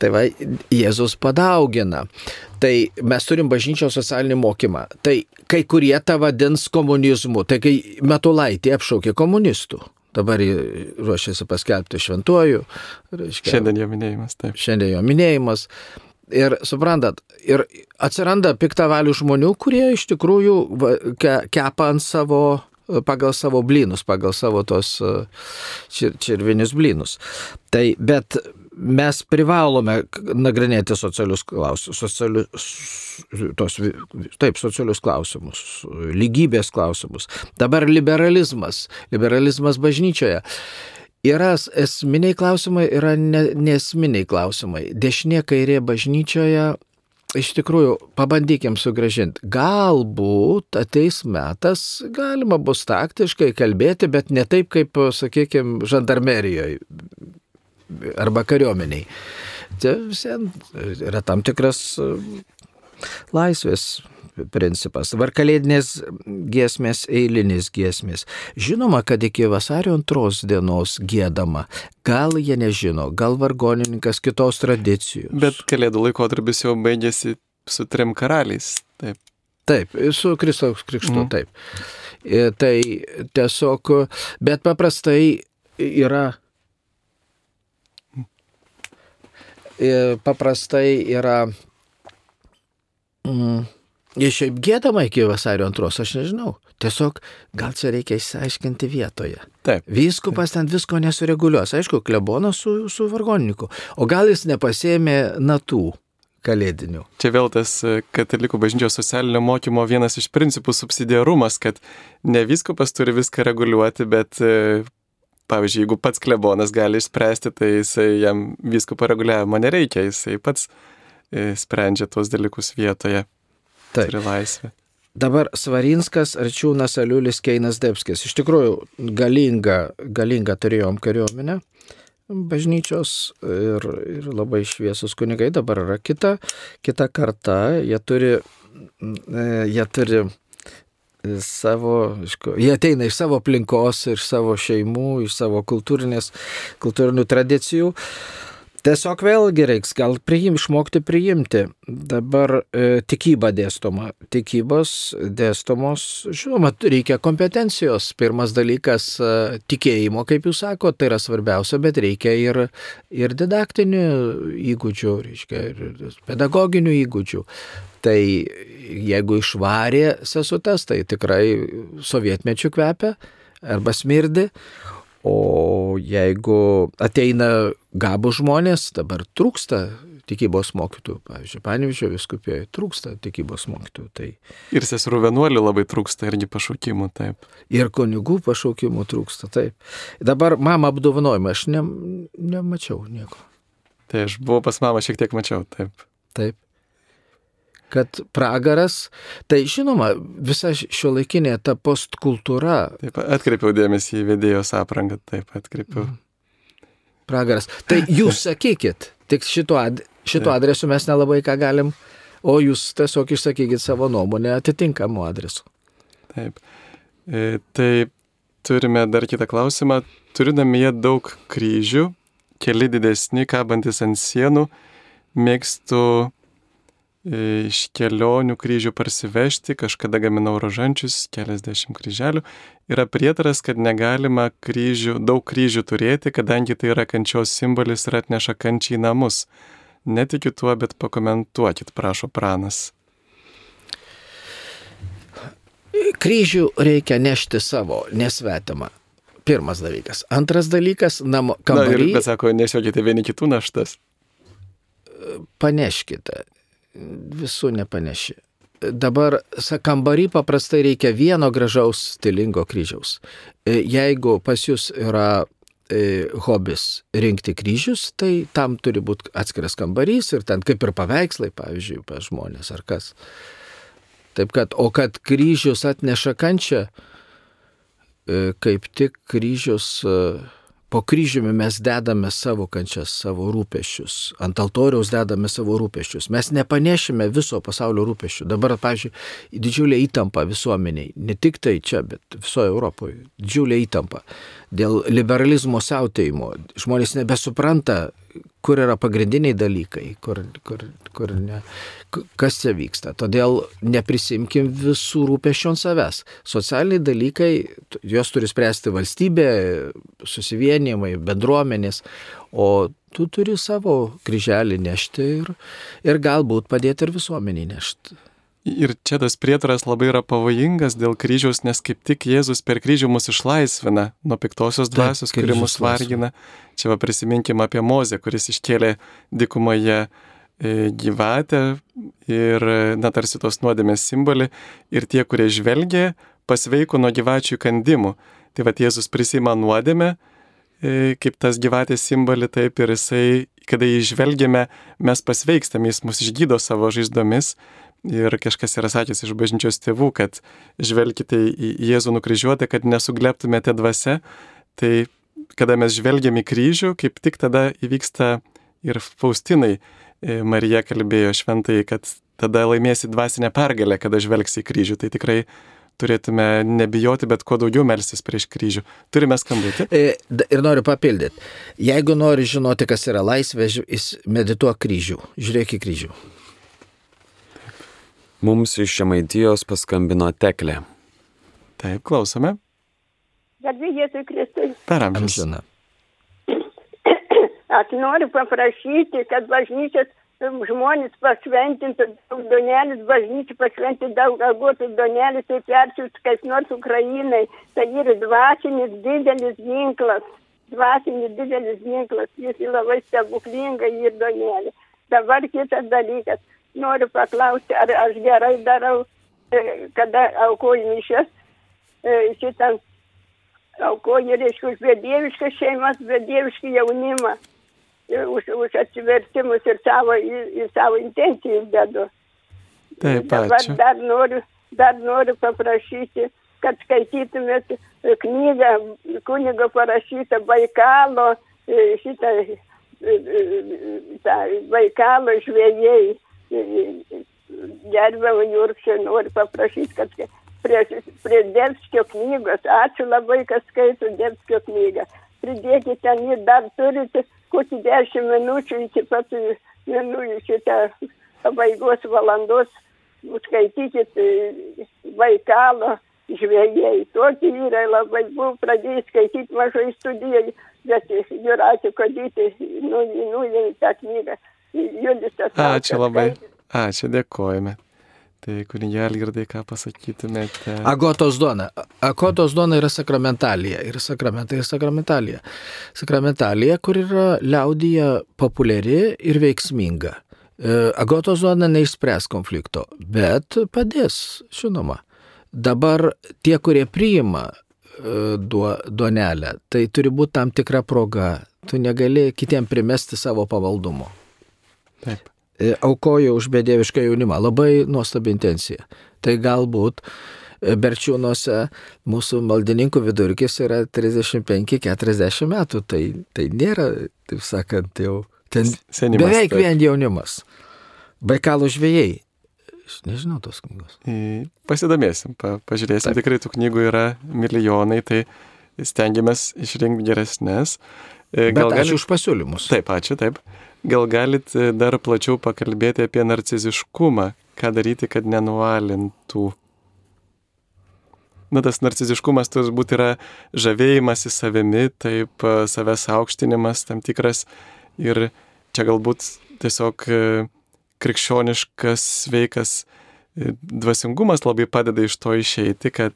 Tai va, Jėzus padaugina. Tai mes turim bažnyčios socialinį mokymą. Tai kai kurie tą vadins komunizmu. Tai kai Metulaitį apšaukė komunistų. Dabar ruošiasi paskelbti šventuoju. Reiškia, šiandien jo minėjimas, taip. Šiandien jo minėjimas. Ir suprantat, ir atsiranda piktavalių žmonių, kurie iš tikrųjų ke, kepa ant savo, pagal savo blynus, pagal savo tos čir, čirvinius blynus. Tai, bet mes privalome nagrinėti socialius klausimus, socialius, tos, taip, socialius klausimus, lygybės klausimus. Dabar liberalizmas, liberalizmas bažnyčioje. Yra esminiai klausimai, yra nesminiai klausimai. Dešinė kairė bažnyčioje iš tikrųjų, pabandykim sugražinti. Galbūt ateis metas, galima bus taktiškai kalbėti, bet ne taip, kaip, sakykime, žandarmerijoje arba kariuomeniai. Tai yra tam tikras laisvės principas. Varkalėdinės giesmės, eilinės giesmės. Žinoma, kad iki vasario antros dienos gėdama. Gal jie nežino, gal vargonininkas kitos tradicijos. Bet kalėdų laikotarpis jau baigėsi su trim karaliais. Taip. Taip, su Kristaus krikštu, mm. taip. E, tai tiesiog, bet paprastai yra. Ir e, paprastai yra. Mm, Jie šiaip gėdama iki vasario antros, aš nežinau. Tiesiog gal čia reikia išsiaiškinti vietoje. Taip. Vyskupas ten visko nesureguliuos. Aišku, klebonas su, su vargonininku. O gal jis nepasėmė natų kalėdinių. Čia vėl tas e, katalikų bažnyčios socialinio mokymo vienas iš principų subsidiarumas, kad ne vyskupas turi viską reguliuoti, bet e, pavyzdžiui, jeigu pats klebonas gali išspręsti, tai jisai jam vyskupo reguliavimo nereikia, jisai pats e, sprendžia tuos dalykus vietoje. Taip. Turi laisvę. Dabar Svarinskas, Arčiūnas, Aliulis, Keinas Debskis. Iš tikrųjų, galinga, galinga turėjom kariuomenę bažnyčios ir, ir labai šviesus kunigai. Dabar yra kita, kita karta. Jie turi, e, jie turi savo, jie ateina iš savo aplinkos, iš savo šeimų, iš savo kultūrinės, kultūrinių tradicijų. Tiesiog vėlgi reiks gal priim, išmokti priimti. Dabar e, tikyba dėstoma. Tikybos dėstomos, žinoma, reikia kompetencijos. Pirmas dalykas e, - tikėjimo, kaip jūs sakote, tai yra svarbiausia, bet reikia ir, ir didaktinių įgūdžių, reiškia, ir pedagoginių įgūdžių. Tai jeigu išvarė sesutes, tai tikrai sovietmečių kvepia arba smirdi, O jeigu ateina gabų žmonės, dabar trūksta tikybos mokytojų, pavyzdžiui, Panevičio viskupijoje trūksta tikybos mokytojų. Tai... Ir seserų vienuolių labai trūksta irgi pašaukimų, taip. Ir kunigų pašaukimų trūksta, taip. Dabar mama apdovanojimą aš ne, nemačiau nieko. Tai aš buvau pas mamą šiek tiek mačiau, taip. Taip kad pragaras, tai žinoma, visa šio laikinė ta postkultūra. Taip, atkreipiau dėmesį į vedėjos aprangą, taip, atkreipiau. Mm. Pragaras. Tai jūs sakykit, tik šituo, ad, šituo adresu mes nelabai ką galim, o jūs tiesiog išsakykit savo nuomonę atitinkamu adresu. Taip. E, tai turime dar kitą klausimą. Turinami jie daug kryžių, keli didesni, kabantis ant sienų, mėgstu iš kelionių kryžių parsivežti, kažkada gaminau rožančius, keliasdešimt kryželių. Yra prietaras, kad negalima kryžių, daug kryžių turėti, kadangi tai yra kančios simbolis ir atneša kančiai namus. Netikiu tuo, bet pakomentuokit, prašo pranas. Kryžių reikia nešti savo, nesvetimą. Pirmas dalykas. Antras dalykas, namo kambarį. Na, ir, bet sako, nešiokite vieni kitų naštas. Paneškite visų nepaneši. Dabar kambarį paprastai reikia vieno gražaus stilingo kryžiaus. E, jeigu pas jūs yra e, hobis rinkti kryžius, tai tam turi būti atskiras kambarys ir ten kaip ir paveikslai, pavyzdžiui, pas žmonės ar kas. Taip kad, o kad kryžius atneša kančią, e, kaip tik kryžius po kryžiumi mes dedame savo kančias, savo rūpešius. Ant altoriaus dedame savo rūpešius. Mes nepanešime viso pasaulio rūpešių. Dabar, pavyzdžiui, didžiulė įtampa visuomeniai. Ne tik tai čia, bet visoje Europoje. Didžiulė įtampa. Dėl liberalizmo siautėjimo. Žmonės nebesupranta, kur yra pagrindiniai dalykai, kur, kur, kur ne, kas čia vyksta. Todėl neprisimkim visų rūpešių ant savęs. Socialiniai dalykai, juos turi spręsti valstybė, susivienimai, bendruomenės, o tu turi savo kryželį nešti ir, ir galbūt padėti ir visuomeniai nešti. Ir čia tas prietaras labai yra pavojingas dėl kryžiaus, nes kaip tik Jėzus per kryžių mus išlaisvina nuo piktosios dvasios, kuri mus vargina. Čia va prisiminkim apie Mozę, kuris iškėlė dikumoje e, gyvatę ir, na, tarsi tos nuodėmės simbolį. Ir tie, kurie žvelgė, pasveiko nuo gyvačių kandimų. Tai va Jėzus prisima nuodėmę, e, kaip tas gyvatės simbolį, taip ir jisai, kada jį žvelgiame, mes pasveikstam, jis mus išgydo savo žaizdomis Ir kažkas yra sakęs iš bažnyčios tėvų, kad žvelgite į Jėzų nukryžiuotę, kad nesugleptumėte dvasia. Tai kada mes žvelgiam į kryžių, kaip tik tada įvyksta ir Faustinai e, Marija kalbėjo šventai, kad tada laimėsi dvasinę pergalę, kada žvelgsi į kryžių. Tai tikrai turėtume nebijoti, bet kuo daugiau melstis prieš kryžių. Turime skambutį. E, ir noriu papildyti. Jeigu nori žinoti, kas yra laisvė, medituok kryžių. Žiūrėk į kryžių. Mums iš Žemaitijos paskambino Teklė. Taip, klausome. Garbė Jėzui Kristui. Per amžius. (clears throat) Aš noriu paprašyti, kad bažnyčios žmonės pašventintų daug donelis, bažnyčių pašventintų daug agotų donelis, tai persiųstų kaip nors Ukrainai. Tai yra dvasinis didelis ginklas. Dvasinis didelis ginklas. Jis labai stebuklinga ir donelį. Dabar kitas dalykas noriu paklausti, ar aš gerai darau, e, kada aukoju mišes, e, šitą aukoju, reiškia, už bedieviškas šeimas, bedievišką jaunimą, e, už, už atsivertimus ir savo, į, į savo intencijas dedu. Taip, Dabar dar noriu, dar noriu paprašyti, kad skaitytumėt knygą kunigo parašytą Baikalo, šitą tą Baikalo žvėjai gerbiamą Jurkšę noriu paprašyti, kad prie, prie Debskio knygos, ačiū labai, kas skaito Debskio knygą, pridėkite ten ir dar turite kokį dešimt minučių iki pat minu, šitą pabaigos valandos, skaitykit Vaikalo žvėjai. Tokie yra labai, buvau pradėjęs skaityti mažai studijai, bet Juratė Kodytė nuėmė tą knygą. Julius Ačiū labai. Ačiū, dėkojame. Tai kunigė Algirdai, ką pasakytumėte? Agotos duona. Agotos duona yra sakramentalija. Ir sakramentai yra sakramentalija. Sakramentalija, kur yra liaudyje populiari ir veiksminga. E, Agotos duona neišspręs konflikto, bet padės, žinoma. Dabar tie, kurie priima e, duonelę, tai turi būti tam tikra proga. Tu negali kitiem primesti savo pavaldumo. Taip. E, aukojo už bedievišką jaunimą. Labai nuostabi intencija. Tai galbūt e, Berčiūnuose mūsų maldininkų vidurkis yra 35-40 metų. Tai, tai nėra, taip sakant, jau ten Senimas, beveik taip. vien jaunimas. Baikalo žvėjai. Aš nežinau tos knygos. Į- Pasidomėsim, pa, pažiūrėsim, tikrai tų knygų yra milijonai, tai stengiamės išrinkti geresnės. E, Bet ačiū už pasiūlymus. Taip, ačiū, taip. Gal galit e, dar plačiau pakalbėti apie narciziškumą, ką daryti, kad nenuvalintų. Na, tas narciziškumas turbūt yra žavėjimas į savimi, taip, e, savęs aukštinimas tam tikras ir čia galbūt tiesiog e, krikščioniškas, sveikas dvasingumas labai padeda iš to išeiti, kad,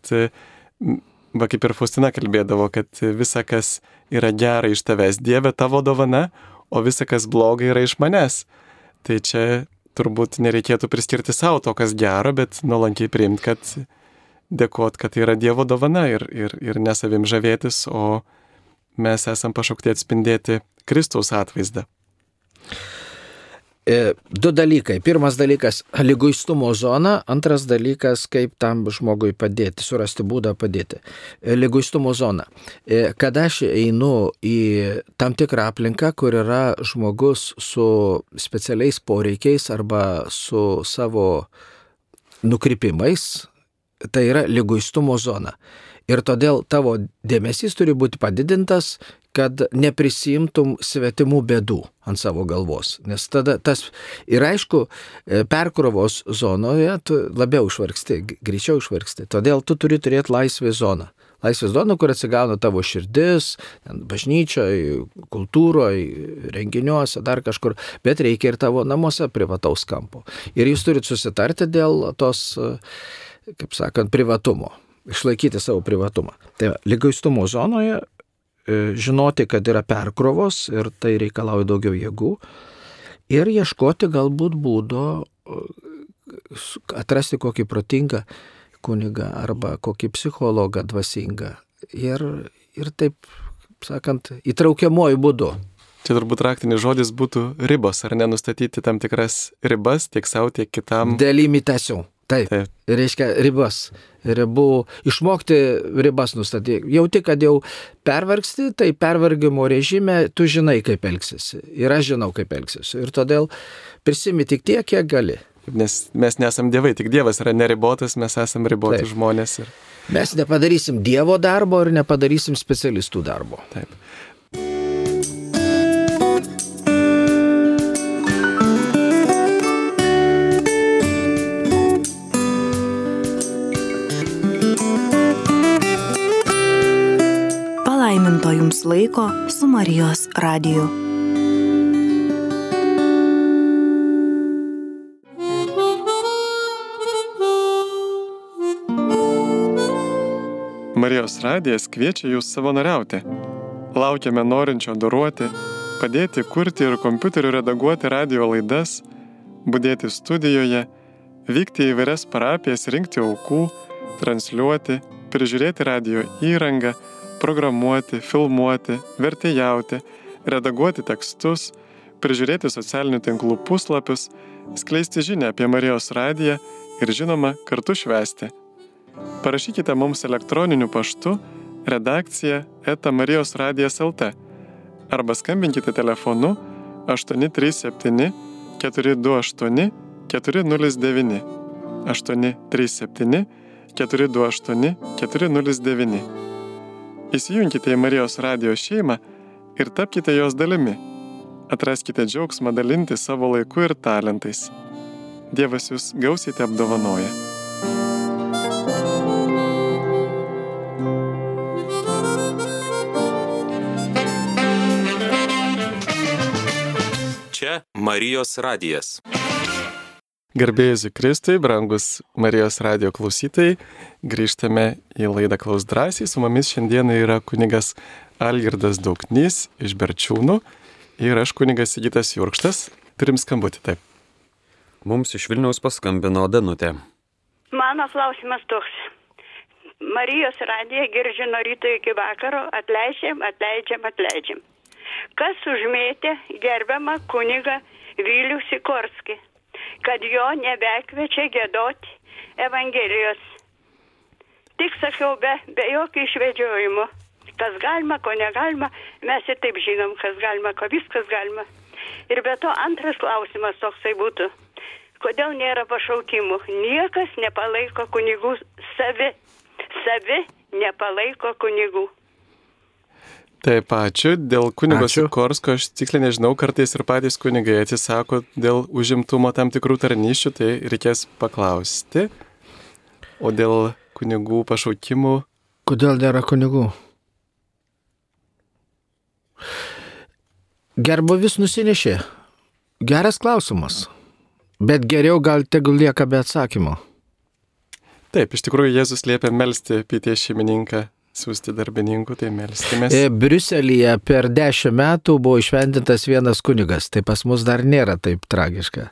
va kaip ir Faustina kalbėdavo, kad visa, kas yra gera iš tavęs, Dieve tavo dovana, o visa, kas bloga yra iš manęs. Tai čia turbūt nereikėtų priskirti savo to, kas gero, bet nuolankiai priimti, kad dėkot, kad tai yra Dievo dovana ir, ir, ir nesavim žavėtis, o mes esam pašaukti atspindėti Kristaus atvaizdą. E, du dalykai. Pirmas dalykas - lyguistumo zona, antras dalykas - kaip tam žmogui padėti, surasti būdą padėti. E, lyguistumo zona. E, kada aš einu į tam tikrą aplinką, kur yra žmogus su specialiais poreikiais arba su savo nukrypimais, tai yra lyguistumo zona. Ir todėl tavo dėmesys turi būti padidintas, kad neprisimtum svetimų bėdų ant savo galvos. Nes tada tas ir aišku, e, perkrovos zonoje tu labiau išvargsti, greičiau išvargsti. Todėl tu turi turėti laisvės zoną. Laisvės zona, kur atsigauna tavo širdis, bažnyčioje, kultūroje, renginiuose, dar kažkur, bet reikia ir tavo namuose privataus kampo. Ir jūs turite susitarti dėl tos, e, kaip sakant, privatumo išlaikyti savo privatumą. Tai lygaistumo zonoje E, žinoti, kad yra perkrovos ir tai reikalauja daugiau jėgų ir ieškoti galbūt būdo e, atrasti kokį protingą kunigą arba kokį psichologą dvasingą ir, ir taip, sakant, įtraukiamuoju būdu. Čia turbūt raktinis žodis būtų ribos, ar nenustatyti tam tikras ribas tiek savo, tiek kitam. Delimitacijų. Taip, Taip. reiškia ribas. Ribų, išmokti ribas nustatyti. Jau tik, kad jau pervargsti, tai pervargimo režime tu žinai, kaip elgsiesi. Ir aš žinau, kaip elgsiesi. Ir todėl prisimi tik tiek, kiek gali. Nes mes nesam dievai, tik Dievas yra neribotas, mes esame riboti Taip. žmonės. Ir... Mes nepadarysim Dievo darbo ir nepadarysim specialistų darbo. Taip. Jums laiko su Marijos radiju. Marijos radijas kviečia jūs savanoriauti. Laukiame norinčio doruoti, padėti kurti ir kompiuteriu redaguoti radio laidas, būdėti studijoje, vykti į vairias parapijas, rinkti aukų, transliuoti, prižiūrėti radio įrangą, programuoti, filmuoti, vertėjauti, redaguoti tekstus, prižiūrėti socialinių tinklų puslapius, skleisti žinę apie Marijos radiją ir žinoma kartu švęsti. Parašykite mums elektroniniu paštu redakcija eta Marijos radijas LT arba skambinkite telefonu 837 428 409 837 428 409 Įsijunkite į Marijos radijos šeimą ir tapkite jos dalimi. Atraskite džiaugsmą dalinti savo laiku ir talentais. Dievas jūs gausiai apdovanoja. Čia Marijos radijas. Garbėjai Kristui, brangus Marijos radio klausytojai, grįžtame į laidą Klaus drąsiai. Su mumis šiandieną yra kunigas Algirdas Dauknys iš Berčiūnų ir aš kunigas Sigitas Jurkštas. Turim skambutį taip. Mums iš Vilniaus paskambino Danutė. Mano klausimas toks. Marijos radiją girdžiu nuo ryto iki vakaro, atleidžiam, atleidžiam, atleidžiam. Kas užmėtė gerbiamą kunigą Vilių Sikorskį? Kad jo nebekviečia gėdoti Evangelijos. Tik sakiau, be, be jokių išvedžiojimų. Kas galima, ko negalima, mes ir taip žinom, kas galima, ko viskas galima. Ir be to antras klausimas toksai būtų. Kodėl nėra pašaukimų? Niekas nepalaiko kunigų savi. Savi nepalaiko kunigų. Taip, ačiū. Dėl kunigo Sikorsko aš tiksliai nežinau, kartais ir patys kunigai atsisako dėl užimtumo tam tikrų tarnyšių, tai reikės paklausti. O dėl kunigų pašaukimų. Kodėl nėra kunigų? Gerbovis nusinešė. Geras klausimas. Bet geriau gal tegul lieka be atsakymo. Taip, iš tikrųjų Jėzus liepia melstį pėties šeimininką siūsti darbininkų, tai melskime. E, Briuselėje per dešimt metų buvo išventintas vienas kunigas, tai pas mus dar nėra taip tragiška.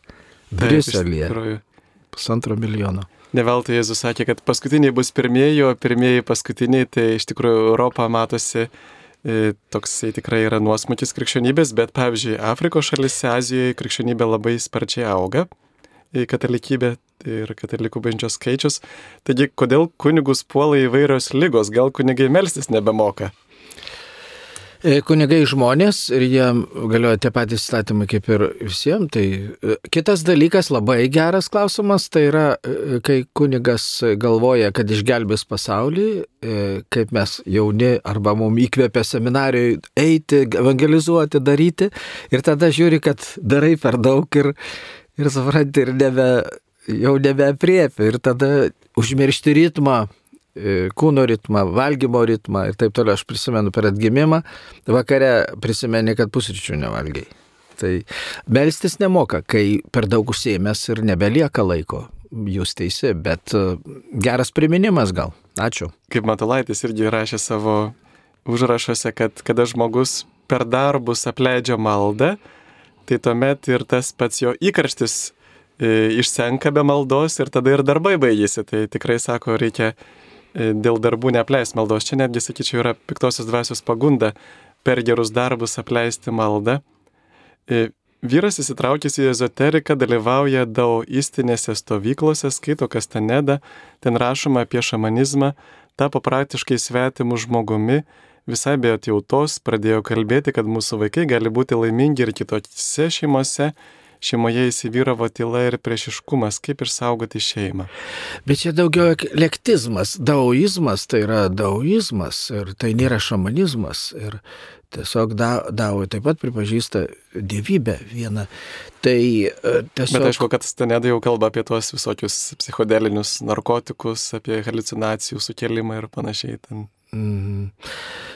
Briuselėje. Pusantro milijono. Neveltui Jėzus sakė, kad paskutiniai bus pirmieji, o pirmieji paskutiniai, tai iš tikrųjų Europą matosi e, toksai tikrai yra nuosmukis krikščionybės, bet pavyzdžiui, Afrikos šalise, Azijoje krikščionybė labai sparčiai auga, e, katalikybė ir katalikų bažnyčios skaičius. Taigi, kodėl kunigus puola įvairios lygos, gal kunigai melstis nebemoka? E, Kunigai žmonės ir jie galioja tie patys statymai kaip ir visiems. Tai e, kitas dalykas, labai geras klausimas, tai yra, e, kai kunigas galvoja, kad išgelbės pasaulį, kaip mes jauni arba mums įkvėpia seminarijoje eiti, evangelizuoti, daryti, ir tada žiūri, kad darai per daug ir, ir supranti, ir nebe, jau nebeapriepia, ir tada užmiršti ritmą E, kūno ritmą, valgymo ritmą ir taip toliau. Aš prisimenu per atgimimą, vakare prisimeni, kad pusryčių nevalgiai. Tai melstis nemoka, kai per daug užsiemęs ir nebelieka laiko. Jūs teisi, bet e, geras priminimas gal. Ačiū. Kaip Matulaitis irgi rašė savo užrašuose, kad kada žmogus per darbus apleidžia maldą, tai tuomet ir tas pats jo įkarštis išsenka be maldos ir tada ir darbai baigėsi. Tai tikrai sako, reikia E, dėl darbų neapleis maldos. Čia netgi, sakyčiau, yra piktosios dvasios pagunda per gerus darbus apleisti maldą. E, vyras įsitraukęs į ezoteriką dalyvauja daoistinėse stovyklose, skaito Kastanedą, ten rašoma apie šamanizmą, tapo praktiškai svetimu žmogumi, visai be atjautos pradėjo kalbėti, kad mūsų vaikai gali būti laimingi ir kitose šeimose, šeimoje įsivyravo tyla ir priešiškumas, kaip išsaugoti šeimą. Bet čia daugiau lektizmas, daoizmas tai yra daoizmas ir tai nėra šamanizmas. Ir tiesiog da, dao taip pat pripažįsta dievybę vieną. Tai e, tiesiog... Bet aišku, kad Staneda jau kalba apie tuos visokius psichodelinius narkotikus, apie halucinacijų sukelimą ir panašiai. Ten. Mhm.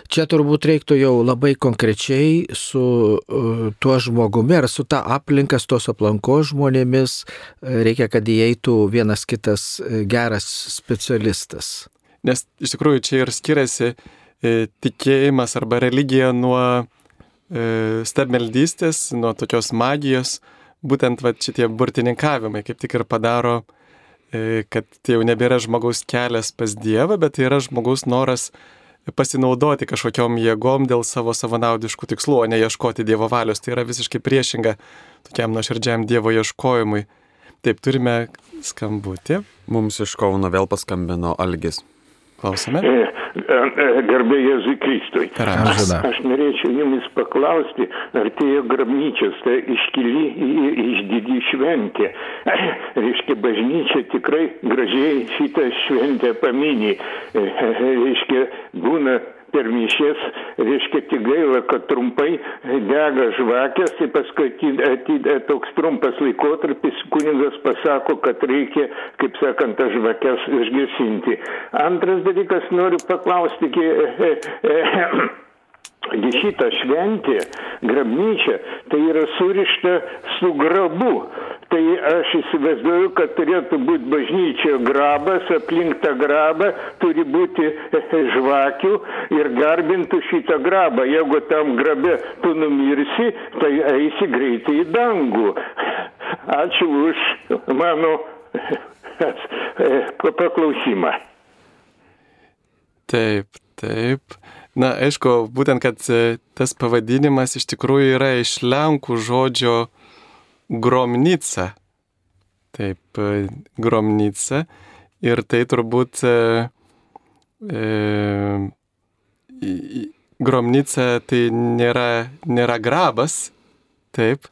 Čia turbūt reiktų jau labai konkrečiai su uh, tuo žmogumi ar su ta aplinkas, tos aplankos žmonėmis, uh, reikia, kad įeitų vienas kitas uh, geras specialistas. Nes iš tikrųjų čia ir skiriasi e, tikėjimas arba religija nuo e, stabmeldystės, nuo tokios magijos, būtent va, šitie burtininkavimai kaip tik ir padaro E, kad tai jau nebėra žmogaus kelias pas Dievą, bet tai yra žmogaus noras pasinaudoti kažkokiom jėgom dėl savo savanaudiškų tikslų, o ne ieškoti Dievo valios. Tai yra visiškai priešinga tokiam nuoširdžiam Dievo ieškojimui. Taip, turime skambutį. Mums iš Kauno vėl paskambino Algis. Klausome. E, e, Garbė Jėzui Kristui. Aš, aš norėčiau jumis paklausti, artėjo grabnyčios, tai iškili išdidi šventė. (clears throat) Reiškia, bažnyčia tikrai gražiai šitą šventę paminė. E, reiškia, būna per mišės, reiškia tik gaila, kad trumpai dega žvakės, tai paskui toks trumpas laikotarpis kuningas pasako, kad reikia, kaip sakant, tas žvakės išgesinti. Antras dalykas, noriu paklausti, e, (coughs) e, šitą šventę, grabnyčią, tai yra surišta su grabu. Tai aš įsivaizduoju, kad turėtų būti bažnyčia grabas, aplink tą grabą turi būti (laughs) žvakių ir garbintų šitą grabą. Jeigu tam grabe tu numirsi, tai eisi greitai į dangų. (laughs) Ačiū už mano (laughs) paklausimą. Taip, taip. Na, aišku, būtent, kad e, tas pavadinimas iš tikrųjų yra iš lenkų žodžio gromnica. Taip, e, gromnica. Ir tai turbūt e, e, gromnica tai nėra, nėra grabas, taip,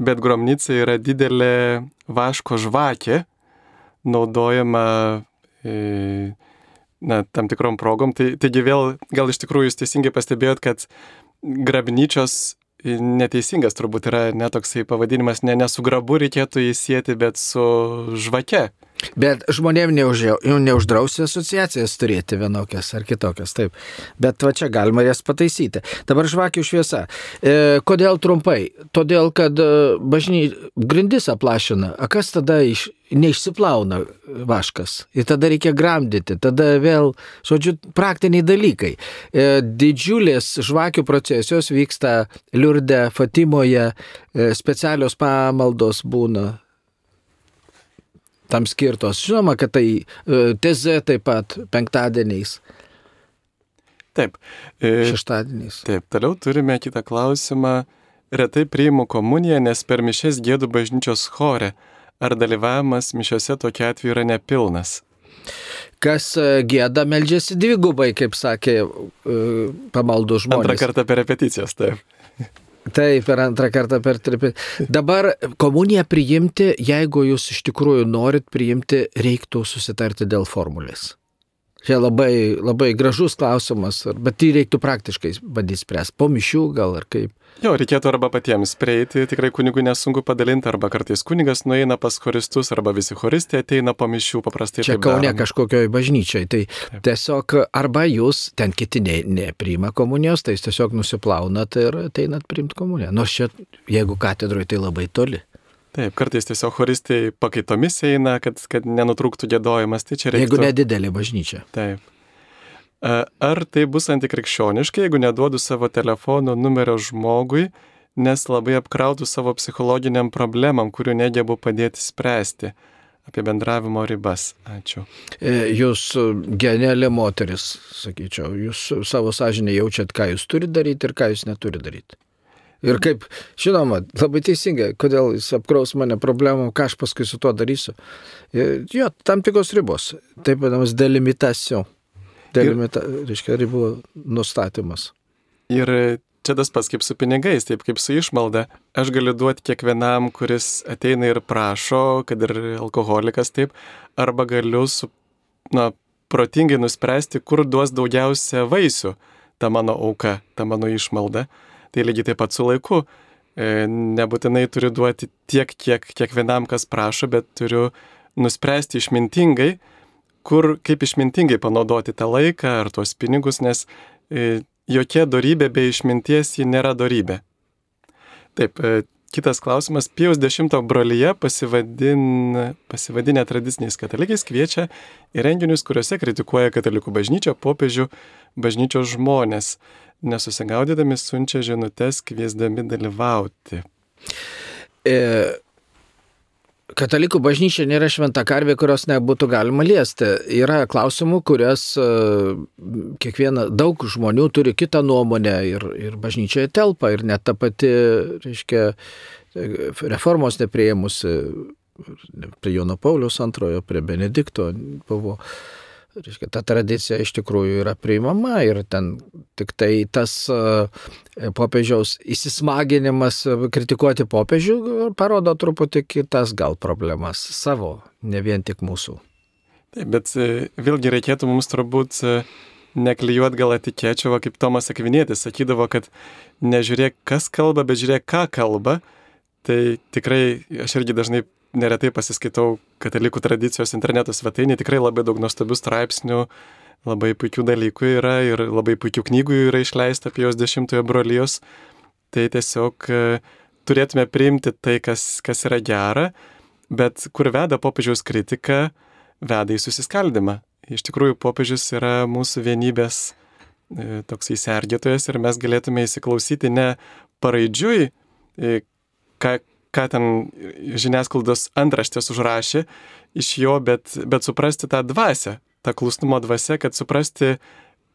bet gromnica yra didelė vaško žvakė, naudojama e, na, tam tikrom progom. Tai, taigi vėl, gal iš tikrųjų jūs teisingai pastebėjot, kad grabnyčios neteisingas turbūt yra netoksai pavadinimas, ne, ne su grabu reikėtų įsėti, bet su žvake. Bet žmonėm neuždžiau, neuždrausi asociacijas turėti vienokias ar kitokias, taip. Bet va čia galima jas pataisyti. Dabar žvakių šviesa. E, kodėl trumpai? Todėl, kad e, bažny grindis aplašina. A kas tada iš, neišsiplauna vaškas? Ir tada reikia gramdyti. Tada vėl, žodžiu, praktiniai dalykai. E, didžiulės žvakių procesijos vyksta Liurde, Fatimoje, e, specialios pamaldos būna tam skirtos. Žinoma, kad tai teze taip pat penktadieniais. Taip. E, Šeštadieniais. Taip, toliau turime kitą klausimą. Retai priimu komuniją, nes per mišes gėdu bažnyčios chore. Ar dalyvavimas mišiose tokia atveju yra nepilnas? Kas e, gėda, meldžiasi dvigubai, kaip sakė e, pamaldų žmonės. Antrą kartą per repeticijas, taip. Taip, per antrą kartą per tripi. Dabar komuniją priimti, jeigu jūs iš tikrųjų norit priimti, reiktų susitarti dėl formulės. Čia labai, labai gražus klausimas, bet tai reiktų praktiškai bandyti spręsti. Po mišių gal ar kaip. Jo, reikėtų arba patiems prieiti, tikrai kunigui nesunku padalinti, arba kartais kunigas nueina pas choristus, arba visi choristai ateina po mišių paprastai. Čia kaune kažkokioj bažnyčiai. Tai Taip. tiesiog arba jūs, ten kiti ne, nepriima komunijos, tai jūs tiesiog nusiplaunat ir ateinat priimti komuniją. Nors čia, jeigu katedroje, tai labai toli. Taip, kartais tiesiog choristai pakaitomis eina, kad, kad nenutrūktų gėdojimas. Tai čia reikia. Jeigu nedidelė bažnyčia. Taip. Ar tai bus antikrikščioniškai, jeigu neduodu savo telefono numerio žmogui, nes labai apkrautų savo psichologiniam problemam, kurių negebu padėti spręsti? Apie bendravimo ribas. Ačiū. E, jūs genialė moteris, sakyčiau. Jūs savo sąžinę jaučiat, ką jūs turite daryti ir ką jūs neturite daryti. Ir kaip, žinoma, labai teisingai, kodėl jis apkraus mane problemų, ką aš paskui su tuo darysiu. Jo, tam tikros ribos, taip vadinamas delimitacijų delimita, reiškia, ribų nustatymas. Ir čia tas pats kaip su pinigais, taip kaip su išmalda. Aš galiu duoti kiekvienam, kuris ateina ir prašo, kad ir alkoholikas taip, arba galiu su, na, protingai nuspręsti, kur duos daugiausia vaisių ta mano auka, ta mano išmalda. Tai lygiai taip pat su laiku. E, nebūtinai turiu duoti tiek, kiek kiekvienam, kas prašo, bet turiu nuspręsti išmintingai, kur, kaip išmintingai panaudoti tą laiką ar tuos pinigus, nes e, jokia darybė be išminties ji nėra darybė. Taip, e, kitas klausimas. Pijaus X brolyje pasivadin, pasivadinę tradiciniais katalikais kviečia į renginius, kuriuose kritikuoja katalikų bažnyčią, popiežių, bažnyčios žmonės. Nesusigaudydami siunčia žinutės kviesdami dalyvauti. E, Katalikų bažnyčia nėra šventa karvė, kurios nebūtų galima liesti. Yra klausimų, kurias e, kiekviena, daug žmonių turi kitą nuomonę ir, ir bažnyčioje telpa ir net ta pati, reiškia, reformos neprieimusi prie Jono Paulius antrojo, prie Benedikto buvo reiškia, ta tradicija iš tikrųjų yra priimama ir ten tik tai tas e, popiežiaus įsismaginimas kritikuoti popiežių parodo truputį kitas gal problemas savo, ne vien tik mūsų. Taip, bet e, vėlgi reikėtų mums turbūt e, neklijuot gal etikėčių, va, kaip Tomas Akvinėtis sakydavo, kad nežiūrėk, kas kalba, bet žiūrėk, ką kalba. Tai tikrai aš irgi dažnai neretai pasiskaitau katalikų tradicijos interneto svetainį, tikrai labai daug nuostabių straipsnių, labai puikių dalykų yra ir labai puikių knygų yra išleista apie jos dešimtojo brolijos. Tai tiesiog e, turėtume priimti tai, kas, kas yra gera, bet kur veda popiežiaus kritika, veda į susiskaldimą. Iš tikrųjų, popiežius yra mūsų vienybės e, toks įsergėtojas ir mes galėtume įsiklausyti ne paraidžiui, e, ką, ką ten žiniasklaidos antraštės užrašė iš jo, bet, bet suprasti tą dvasę, tą klusnumo dvasę, kad suprasti,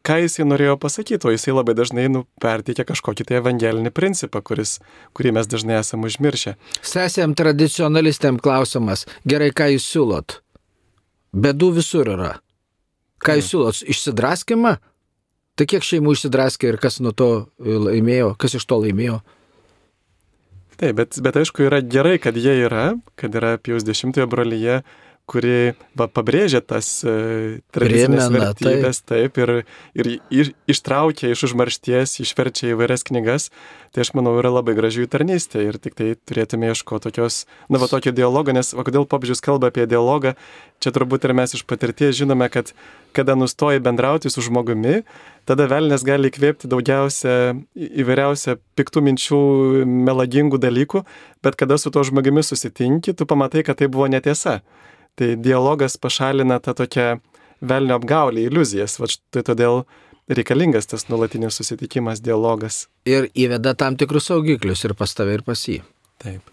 ką jisai norėjo pasakyti, o jisai labai dažnai nu, perteikia kažkokį tai evangelinį principą, kuris, kurį mes dažnai esame užmiršę. Sesėm tradicionalistėm klausimas, gerai, ką jūs siūlot? Bedų visur yra. Ką jūs siūlot? Išsidraskimą? Tai kiek šeimų išsidraskė ir kas nuo to laimėjo, kas iš to laimėjo? Taip, bet, bet aišku yra gerai, kad jie yra, kad yra Pijaus dešimtojo brolyje, kuri va, pabrėžia tas e, tradicinės Primena, vertybės, taip, ir, ir, ir ištraukia iš užmaršties, išverčia įvairias knygas, tai aš manau yra labai gražių tarnystė ir tik tai turėtume ieškoti tokios, na, va tokio dialogo, nes o kodėl popiežius kalba apie dialogą, čia turbūt ir mes iš patirties žinome, kad kada nustoji bendrauti su žmogumi, tada velnės gali įkvėpti daugiausia įvairiausia piktų minčių, melagingų dalykų, bet kada su to žmogumi susitinki, tu pamatai, kad tai buvo netiesa. Tai dialogas pašalina tą tokią velnio apgaulį, iliuzijas. Va tai todėl reikalingas tas nulatinis susitikimas, dialogas. Ir įveda tam tikrus saugiklius ir pas tave, ir pas jį. Taip.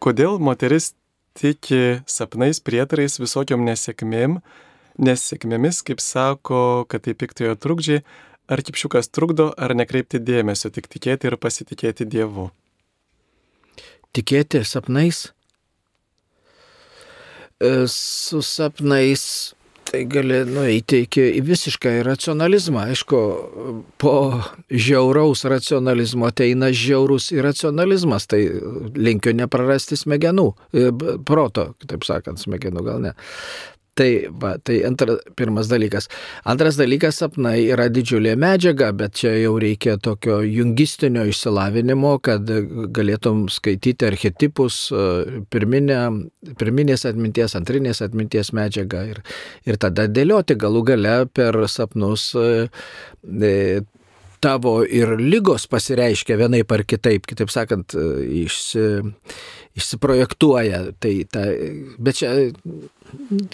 Kodėl moteris tiki sapnais, prietarais, visokiom nesėkmėm, nesėkmėmis, kaip sako, kad tai piktojo trukdžiai, ar kipšiukas trukdo, ar nekreipti dėmesio, tik tikėti ir pasitikėti Dievu. Tikėti sapnais? Su sapnais tai gali nueiti iki visišką racionalizmą. Aišku, po žiauraus racionalizmo ateina žiaurus iracionalizmas, tai linkiu neprarasti smegenų, e, proto, taip sakant, smegenų gal ne. Tai, va, tai antra, pirmas dalykas. Antras dalykas, sapnai yra didžiulė medžiaga, bet čia jau reikia tokio jungistinio išsilavinimo, kad galėtum skaityti archetipus, e, pirminę, pirminės atminties, antrinės atminties medžiagą ir, ir tada dėlioti galų gale per sapnus e, e, tavo ir lygos pasireiškia vienaip ar kitaip, kitaip sakant, e, išsi, išsiprojektuoja. Tai, ta, bet čia,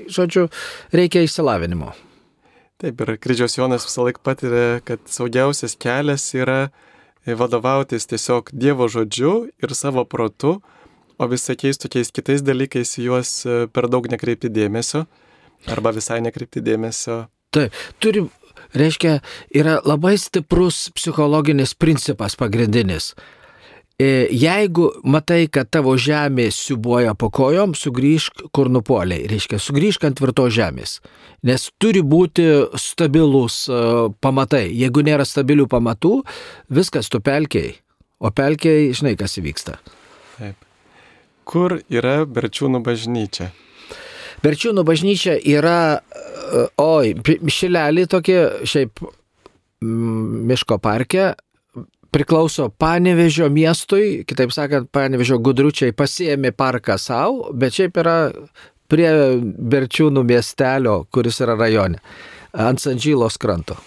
žodžiu, reikia išsilavinimo. Taip, ir kryžiaus Jonas visą laiką patiria, kad saugiausias kelias yra vadovautis tiesiog Dievo žodžiu ir savo protu, o visokiais tokiais kitais dalykais juos e, per daug nekreipti dėmesio arba visai nekreipti dėmesio. Taip, turi, reiškia, yra labai stiprus psichologinis principas pagrindinis. E, Jeigu matai, kad tavo žemė siubuoja po kojom, sugrįžk kur nupoliai. Reiškia, sugrįžk ant tvirtos žemės. Nes turi būti stabilus e, pamatai. Jeigu nėra stabilių pamatų, viskas tu pelkiai. O pelkiai, žinai, kas įvyksta. Taip. Kur yra Berčiūnų bažnyčia? Berčiūnų bažnyčia yra, e, oi, šilelį tokie, šiaip miško parke, priklauso Panevežio miestui, kitaip sakant, Panevežio gudručiai pasiemi parką savo, bet šiaip yra prie Berčiūnų miestelio, kuris yra rajone, ant Sandžylos kranto.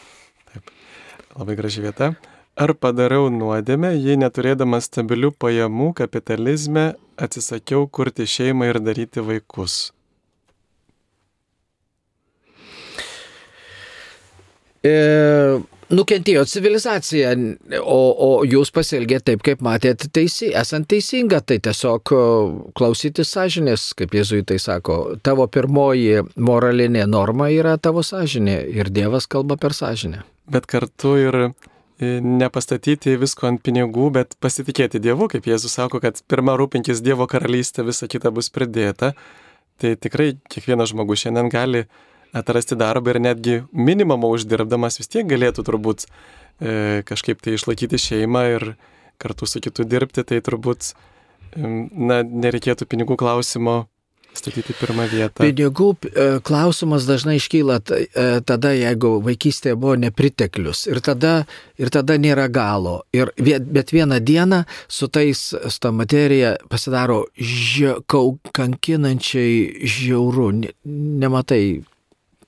Labai graži vieta. Ar padariau nuodėmę, jei neturėdamas stabilių pajamų kapitalizme atsisakiau kurti šeimą ir daryti vaikus? E, nukentėjo civilizacija, o, o jūs pasielgėte taip, kaip matėte, teisi, esant teisinga, tai tiesiog klausytis sąžinės, kaip jėzuitai sako, tavo pirmoji moralinė norma yra tavo sąžinė ir Dievas kalba per sąžinę. Bet kartu ir e, nepastatyti visko ant pinigų, bet pasitikėti Dievu, kaip Jėzus sako, kad pirmą rūpinkis Dievo karalystė, visa kita bus pridėta. Tai tikrai kiekvienas žmogus šiandien gali atrasti darbą ir netgi minimumą uždirbdamas vis tiek galėtų turbūt e, kažkaip tai išlaikyti šeimą ir kartu su kitu dirbti, tai turbūt em, na, nereikėtų pinigų klausimo statyti pirmą vietą. Pinigų e, klausimas dažnai iškyla e, tada, jeigu vaikystėje buvo nepriteklius ir tada, ir tada nėra galo. Ir, bet vieną dieną su tais, su ta materija pasidaro žia, kankinančiai žiauru, ne, nematai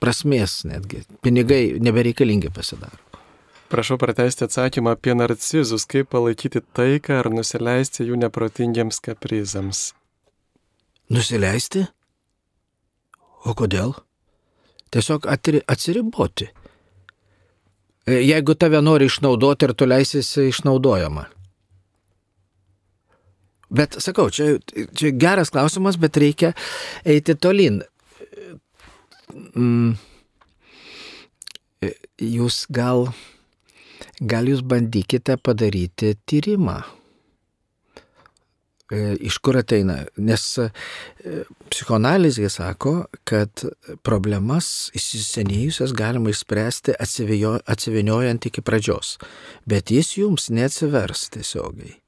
prasmės netgi, pinigai nebereikalingi pasidaro. Prašau pratesti atsakymą apie narcizus, kaip palaikyti taiką ar nusileisti jų neprotingiems kaprizams. Nusileisti? O kodėl? Tiesiog atri, atsiriboti. E, Jeigu tave nori išnaudoti ir tu leisisi išnaudojama. Bet sakau, čia, čia geras klausimas, bet reikia eiti tolin. Mm. E, Jūs gal, gal jūs bandykite padaryti tyrimą. E, Iš kur ateina? Nes e, psichoanalizė sako, kad problemas įsisenėjusias galima išspręsti atsiviniojant iki pradžios, bet jis jums neatsivers tiesiogiai.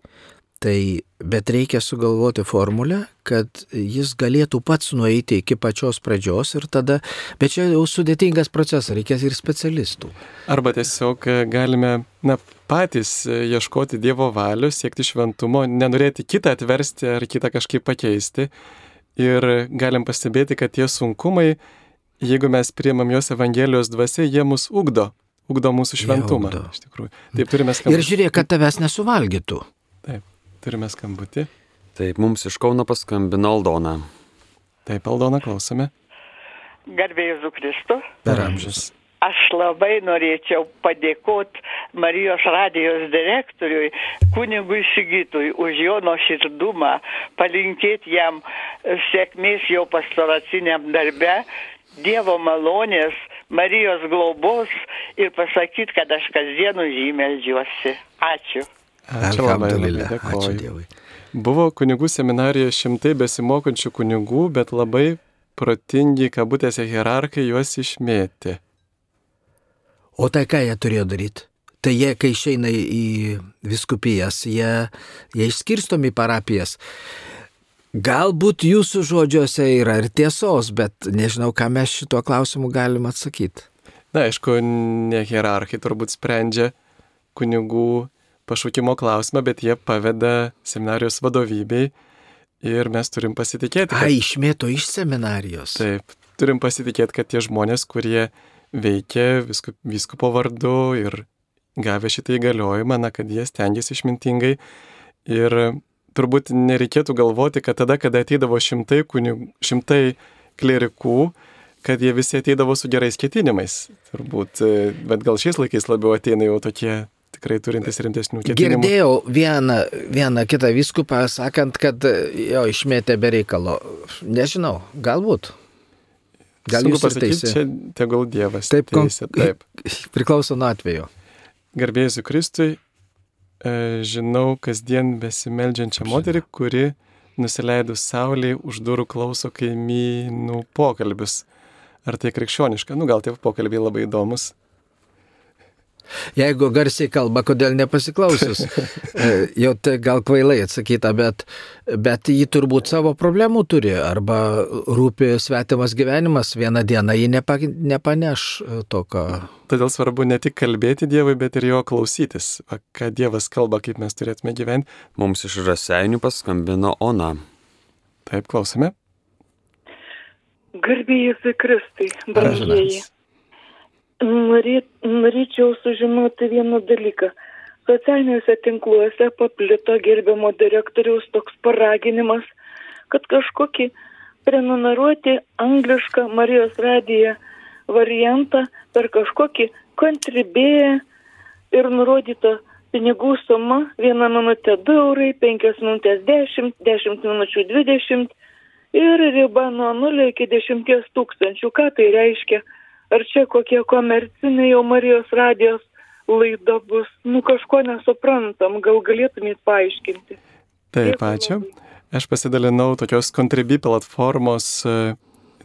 Tai, bet reikia sugalvoti formulę, kad jis galėtų pats nueiti iki pačios pradžios ir tada, bet čia jau sudėtingas procesas, reikės ir specialistų. Arba tiesiog e, galime na, patys e, ieškoti Dievo valios, siekti šventumo, nenorėti kitą atversti ar kitą kažkaip pakeisti. Ir galim pastebėti, kad tie sunkumai, jeigu mes priemam juos Evangelijos dvasia, jie mus ugdo, ugdo mūsų šventumą. Taip turime Ir skambutį. žiūrėk, kad tavęs nesuvalgytų. Turime skambutį. Taip, mums iš Kauno paskambino Aldona. Taip, Aldona, klausome. Garbėjus Kristų. Per amžius. Aš labai norėčiau padėkoti Marijos radijos direktoriui, kunigui Sigitui, už jo nuoširdumą, palinkėti jam sėkmės jo pastoraciniam darbe, Dievo malonės, Marijos globos ir pasakyti, kad aš kasdien už jį melžiuosi. Ačiū. Alhamdulillah. Ačiū. Dievui. Buvo kunigų seminarijoje šimtai besimokančių kunigų, bet labai protingi, kabutėse, hierarkai juos išmėtė. O tai ką jie turėjo daryti? Tai jie, kai išeina į viskupijas, jie, jie išskirstomi parapijas. Galbūt jūsų žodžiuose yra ir tiesos, bet nežinau, ką mes šituo klausimu galim atsakyti. Na, aišku, ne hierarchai turbūt sprendžia kunigų pašaukimo klausimą, bet jie paveda seminarijos vadovybei ir mes turim pasitikėti. Kad... Ai, išmėto iš seminarijos. Taip, turim pasitikėti, kad tie žmonės, kurie veikia viskup, viskupo vardu ir gavę šitą įgaliojimą, na, kad jie stengiasi išmintingai ir turbūt nereikėtų galvoti, kad tada, kada ateidavo šimtai, kunigų, šimtai klerikų, kad jie visi ateidavo su gerais ketinimais. Turbūt, bet gal šiais laikais labiau ateina jau tokie tikrai turintis rimtesnių ketinimų. Girdėjau vieną, vieną kitą viskupą sakant, kad jo išmėtė be reikalo. Nežinau, galbūt. Gal jūs pasakyti, čia tegul Dievas. Taip, teisė, taip. (laughs) Priklauso nuo atveju. Garbėsiu Kristui, žinau kasdien besimeldžiančią moterį, kuri nusileidus saulėje už durų klauso kaimynų pokalbius. Ar tai krikščioniška? Nu, gal tie pokalbiai labai įdomus. Jeigu garsiai kalba, kodėl nepasiklausius? (laughs) Jau tai gal kvailai atsakyta, bet, bet jį turbūt savo problemų turi, arba rūpi svetimas gyvenimas, vieną dieną jį nepa, nepaneš tokio. Todėl svarbu ne tik kalbėti Dievui, bet ir jo klausytis, ką Dievas kalba, kaip mes turėtume gyventi. Mums iš Raseinių paskambino Ona. Taip, klausome. Garbėjai Kristai, brangieji. Norėčiau sužinoti vieną dalyką. Socialiniuose tinkluose paplito gerbiamo direktoriaus toks paraginimas, kad kažkokį prenumeruoti anglišką Marijos radiją variantą per kažkokį kontribėję ir nurodyta pinigų suma vieną minutę 2 eurai, 5 minutės 10, 10 minučių 20 ir riba nuo 0 iki 10 tūkstančių. Ką tai reiškia? Ar čia kokie komerciniai jau Marijos radijos laida bus? Nu kažko nesuprantam, gal galėtumėt paaiškinti. Taip, ačiū. Aš pasidalinau tokios Contribui platformos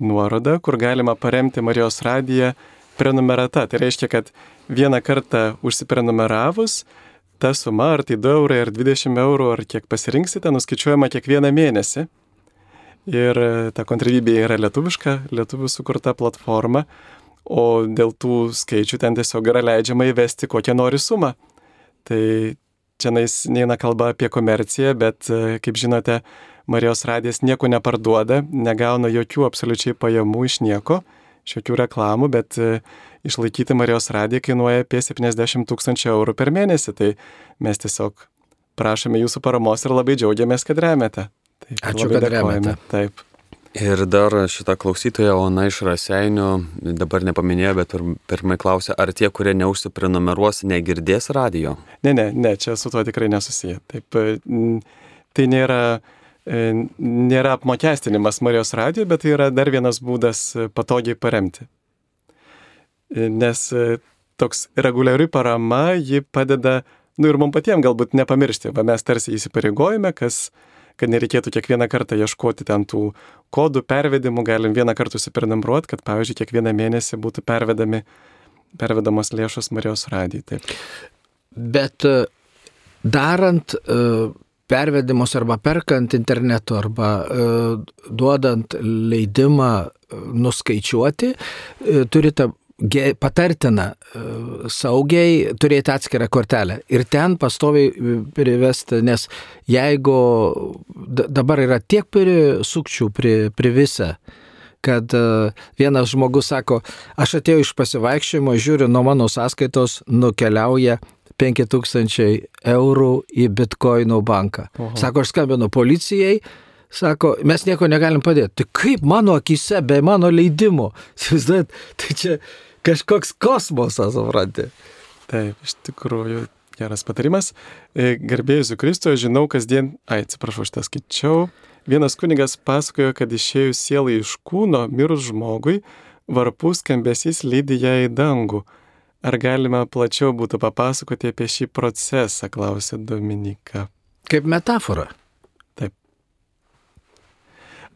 nuorodą, kur galima paremti Marijos radiją prenumerata. Tai reiškia, kad vieną kartą užsiprenumeravus, ta suma, ar tai 2 eurai, ar 20 eurų, ar kiek pasirinksite, nuskaičiuojama kiekvieną mėnesį. Ir ta kontribybė yra lietuviška, lietuvių sukurta platforma, o dėl tų skaičių ten tiesiog yra leidžiama įvesti kokią nori sumą. Tai čia neina kalba apie komerciją, bet, kaip žinote, Marijos radijas nieko neparduoda, negauna jokių absoliučiai pajamų iš nieko, iš jokių reklamų, bet išlaikyti Marijos radiją kainuoja apie 70 tūkstančių eurų per mėnesį. Tai mes tiesiog prašome jūsų paramos ir labai džiaugiamės, kad remiate. Taip, Ačiū, kad remiate. Taip. Ir dar šitą klausytoją, Ona iš Raseinių, dabar nepaminėjo, bet pirmai klausė, ar tie, kurie neužsiprenumeruos, negirdės radio? Ne, ne, ne, čia su tuo tikrai nesusiję. Taip, tai nėra, nėra apmokestinimas Marijos radijo, bet tai yra dar vienas būdas patogiai paremti. Nes toks reguliari parama, ji padeda, nu ir mums patiems galbūt nepamiršti, va mes tarsi įsipareigojame, kas kad nereikėtų kiekvieną kartą ieškoti ten tų kodų, pervedimų, galim vieną kartą užsiprenumeruoti, kad, pavyzdžiui, kiekvieną mėnesį būtų pervedami, pervedamos lėšos Marijos radijai. Taip. Bet darant pervedimus arba perkant internetu arba duodant leidimą nuskaičiuoti, turite patartina saugiai turėti atskirą kortelę ir ten pastoviai privesti, nes jeigu dabar yra tiek pri, pri visą, kad vienas žmogus sako, aš atėjau iš pasivaikščiojimo, žiūriu, nuo mano sąskaitos nukeliauja 5000 eurų į bitkoinų banką. Oho. Sako, aš skambinu policijai, Sako, mes nieko negalim padėti. Tai kaip mano akise, be mano leidimo? (laughs) Tai čia kažkoks kosmosas, supranti. Taip, iš tikrųjų, geras patarimas. Garbėjusiu Kristoje žinau kasdien, ai, atsiprašau, šitą skaičiau. Vienas kunigas pasakojo, kad išėjus sielai iš kūno, mirus žmogui, varpų skambesys lydi ją į dangų. Ar galime plačiau būtų papasakoti apie šį procesą, klausė Dominika. Kaip metafora. Taip.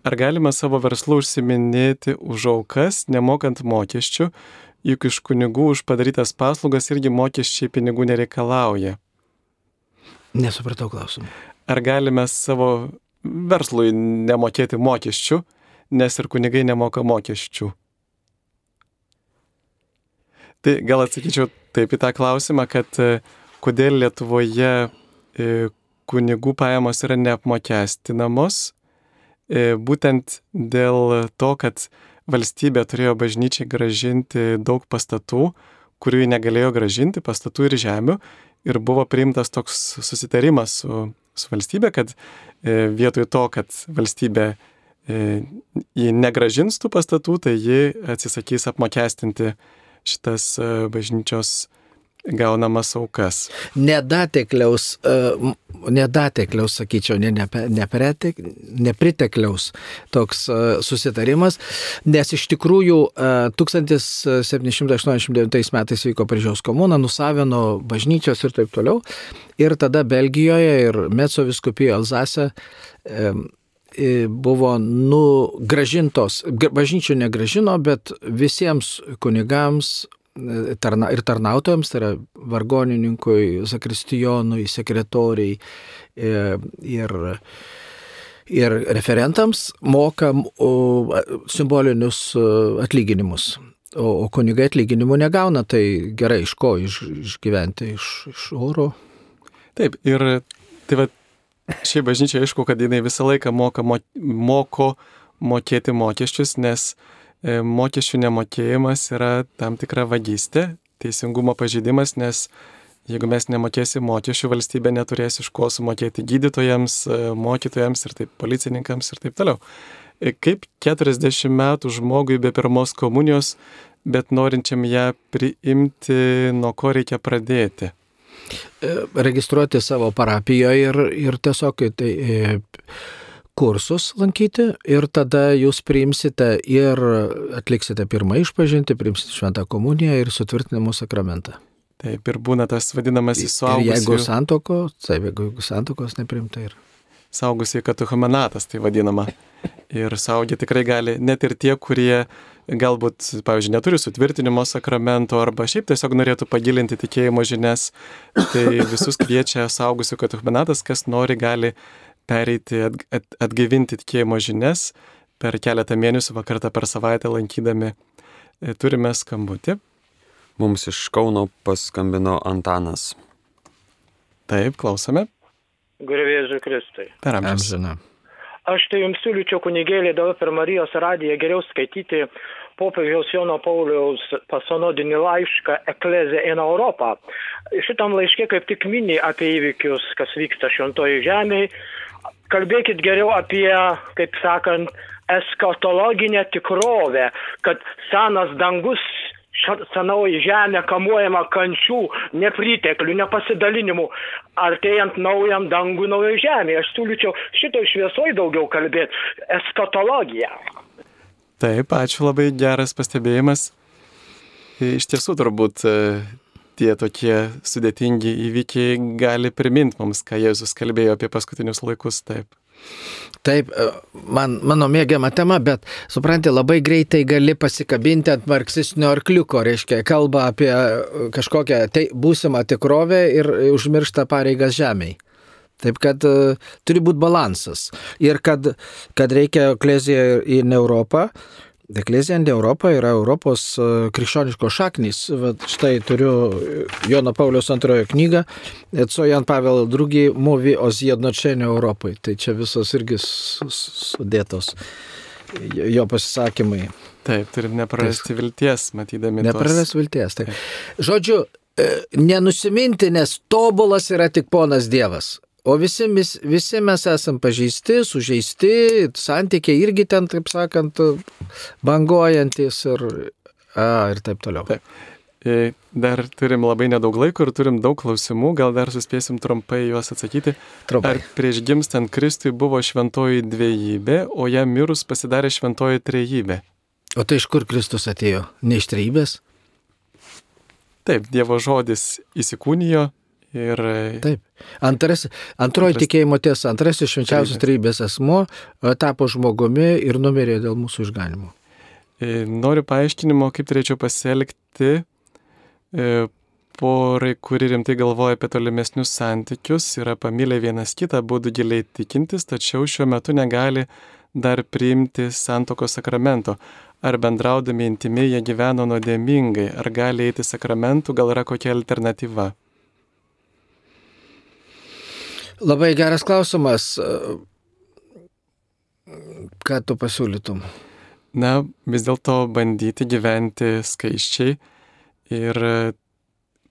Ar galima savo verslu užsiminėti už aukas, nemokant mokesčių, juk iš kunigų už padarytas paslaugas irgi mokesčiai pinigų nereikalauja? Nesupratau klausimą. Ar galime savo verslui nemokėti mokesčių, nes ir kunigai nemoka mokesčių? Tai gal atsakyčiau taip į tą klausimą, kad e, kodėl Lietuvoje e, kunigų pajamos yra neapmokestinamos, e, būtent dėl to, kad valstybė turėjo bažnyčiai gražinti daug pastatų, kurių negalėjo gražinti, pastatų ir žemių, ir buvo priimtas toks susitarimas su, su valstybė, kad vietoj to, kad valstybė jį negražins tų pastatų, tai ji atsisakys apmokestinti šitas e, bažnyčios gaunamas aukas. Nedatekliaus, e, nedatekliaus, sakyčiau, ne, ne, nepretek, nepritekliaus toks e, susitarimas, nes iš tikrųjų 1789 metais vyko Paryžiaus komuna, nusavino bažnyčios ir taip toliau. Ir tada Belgijoje ir Metso viskupijoje Alzase buvo nugražintos, bažnyčių negražino, bet visiems kunigams e, tarna, ir tarnautojams, tai yra vargonininkui, zakristijonui, sekretoriai e, ir, ir referentams moka simbolinius e, atlyginimus. O, o kunigai atlyginimų negauna, tai gerai iš ko iš, išgyventi, iš, iš oro. Taip, ir tai va Šiaip bažnyčia aišku, kad jinai visą laiką moka, mo, moko mokėti mokesčius, nes e, mokesčių nemokėjimas yra tam tikra vagystė, teisingumo pažeidimas, nes jeigu mes nemokėsim mokesčių, valstybė neturės iš ko sumokėti gydytojams, e, mokytojams ir taip policininkams ir taip toliau. E, kaip 40 metų žmogui be pirmos komunijos, bet norinčiam ją priimti, nuo ko reikia pradėti? E, registruoti savo parapijoje ir, ir tiesiog tai, e, kursus lankyti ir tada jūs priimsite ir atliksite pirmą išpažinti, priimsite šventą komuniją ir sutvirtinimo sakramentą. Taip, ir būna tas vadinamasis suaugusių. Jeigu santoko, taip, jeigu santokos neprimta ir. Saugusiai katechumenatas, tai vadinama. Ir saugiai tikrai gali, net ir tie, kurie galbūt, pavyzdžiui, neturi sutvirtinimo sakramento arba šiaip tiesiog norėtų pagilinti tikėjimo žinias, tai visus kviečia saugusių katechumenatas, kas nori, gali pereiti, at, at, atgaivinti tikėjimo žinias per keletą mėnesių, vakartą per savaitę lankydami. E, turime skambutį. Mums iš Kauno paskambino Antanas. Taip, klausome. Gurvėžiu Kristui. Per amžiną. Aš tai jums siūlyčiau kunigėlį dabar per Marijos radiją geriau skaityti popiežiaus Jono Pauliaus pasonodinį laišką Eklezė in Europą. Šitam laiškė kaip tik mini apie įvykius, kas vyksta šventoji žemėje. Kalbėkit geriau apie, kaip sakant, eskatologinę tikrovę, kad senas dangus senoji žemė kamuojama kančių, nepriteklių, nepasidalinimų, artėjant naujam dangui, naujai žemė. Aš siūlyčiau šito šviesoj daugiau kalbėti - eskatologija. Taip, ačiū labai geras pastebėjimas. Iš tiesų turbūt tie tokie sudėtingi įvykiai gali priminti mums, ką Jėzus kalbėjo apie paskutinius laikus. Taip. Taip, e, man, mano mėgiama tema, bet supranti, labai greitai gali pasikabinti ant marksistinio arkliuko, reiškia, kalba apie e, kažkokią tai, būsimą tikrovę ir užmiršta pareigas žemiai. Taip kad uh, turi būti balansas. Ir kad, kad reikia klezija į Europą, Eklezija ant Europą yra Europos e, krikščioniškos šaknys. Vat štai turiu Jono Paulius antrojo knygą, co Jan Pavel II mówi o zjednoczeniu Europai. Tai čia visos irgi sudėtos jo pasisakymai. Taip, turim neprarasti vilties, matydami. Neprarasti vilties, taip. Žodžiu, e, nenusiminti, nes tobulas yra tik ponas Dievas. O visi, visi mes esam pažeisti, sužeisti, santykiai irgi ten, taip sakant, banguojantis ir, a, ir taip toliau. Taip. E, dar turim labai nedaug laiko ir turim daug klausimų, gal dar suspėsim trumpai juos atsakyti. Trumpai. Ar prieš gimstant Kristui buvo šventoji dviejybė, o jam mirus pasidarė šventoji trejybė? O tai iš kur Kristus atėjo? Ne iš trybės? Taip, Dievo žodis įsikūnijo ir... Taip. Antras, antroji Antras... tikėjimo tiesa, antrasis švenčiausias trybės asmo e, tapo žmogumi ir numirė dėl mūsų išganimo. E, noriu paaiškinimo, kaip turėčiau pasielgti e, porai, kuri rimtai galvoja apie tolimesnius santykius, yra pamylę vienas kitą, būdų giliai tikintis, tačiau šiuo metu negali dar priimti santoko sakramento. Ar bendraudami intimiai jie gyveno nuodėmingai, ar gali eiti sakramentų, gal yra kokia alternatyva? Labai geras klausimas. Ką tu pasiūlytum? Na, vis dėlto bandyti gyventi skaiščiai ir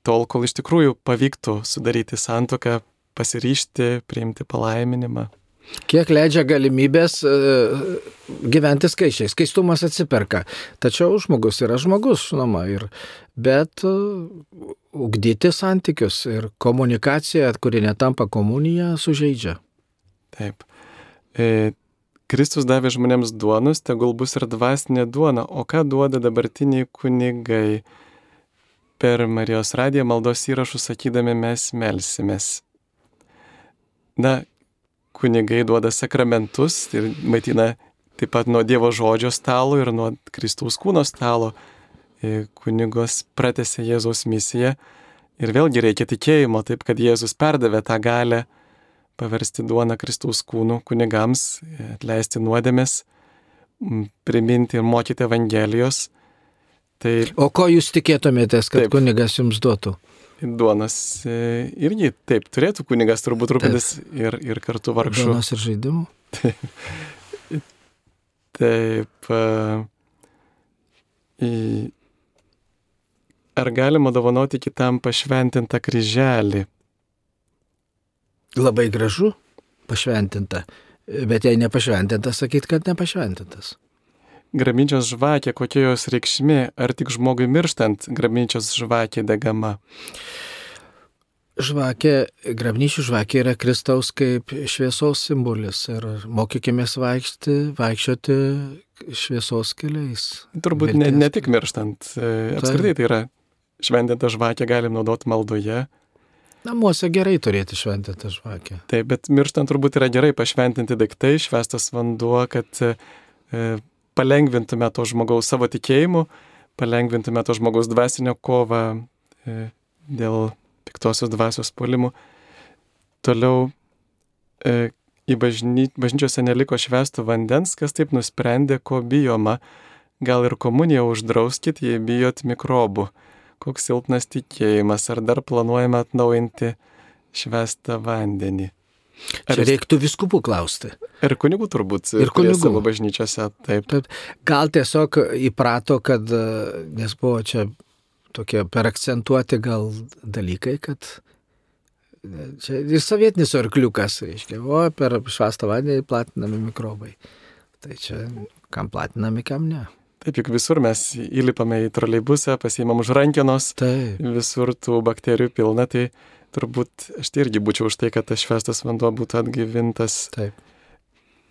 tol, kol iš tikrųjų pavyktų sudaryti santoką, pasiryšti, priimti palaiminimą. Kiek leidžia galimybės e, gyventi skaičiai. Skaistumas atsiperka. Tačiau žmogus yra žmogus, žinoma. Ir, bet e, ugdyti santykius ir komunikacija, kuri netampa komunija, sužeidžia. Taip. E, Kristus davė žmonėms duonus, tegul bus ir dvasinė duona. O ką duoda dabartiniai kunigai? Per Marijos radiją maldos įrašus sakydami mes melsimės. Na, kunigai duoda sakramentus ir maitina taip pat nuo Dievo žodžio stalo ir nuo Kristaus kūno stalo. E, kunigos pratęsė Jėzaus misiją ir vėlgi reikia tikėjimo, taip kad Jėzus perdavė tą galę paversti duoną Kristaus kūnų kunigams, e, atleisti nuodėmės, priminti ir mokyti Evangelijos. Tai, o ko jūs tikėtumėtės, kad taip, kunigas jums duotų? Duonos e, irgi taip turėtų kunigas turbūt rūpintis ir, ir kartu vargšų. Duonos ir žaidimų. (laughs) Taip. į, ar galima dovanoti kitam pašventintą kryželį? Labai gražu, pašventinta. Bet jei nepašventintas, sakyt, kad nepašventintas. Grabinčios žvakė, kokia jos reikšmė, ar tik žmogui mirštant grabinčios žvakė degama? Žvakė, grabnyčių žvakė yra Kristaus kaip šviesos simbolis ir mokykime vaikšti, vaikščioti šviesos keliais. Turbūt ne, ne tik mirštant, e, apskritai tai yra šventintą žvakę galim naudoti maldoje. Namuose gerai turėti šventintą žvakę. Taip, bet mirštant turbūt yra gerai pašventinti daiktai, švestas vanduo, kad e, palengvintume to žmogaus savo tikėjimu, palengvintume to žmogaus dvasinio kovą e, dėl piktosios dvasios polimų. Toliau e, į bažny, bažnyčiose neliko švestų vandens, kas taip nusprendė, ko bijoma. Gal ir komuniją uždrauskit, jei bijot mikrobų. Koks silpnas tikėjimas, ar dar planuojama atnaujinti švestą vandenį. Ar Čia reiktų viskupų klausti. Ir kunigų turbūt. Ir kunigų savo bažnyčiose, taip. taip. Gal tiesiog įprato, kad, nes buvo čia tokie per akcentuoti gal dalykai, kad čia ir sovietinis arkliukas, reiškia, o per švastą vandenį platinami mikrobai. Tai čia kam platinami, kam ne. Taip, juk visur mes įlipame į troleibusą, pasiimam už rankenos, Taip. visur tų bakterijų pilna, tai turbūt aš tai irgi būčiau už tai, kad tas švestas vanduo būtų atgyvintas. Taip.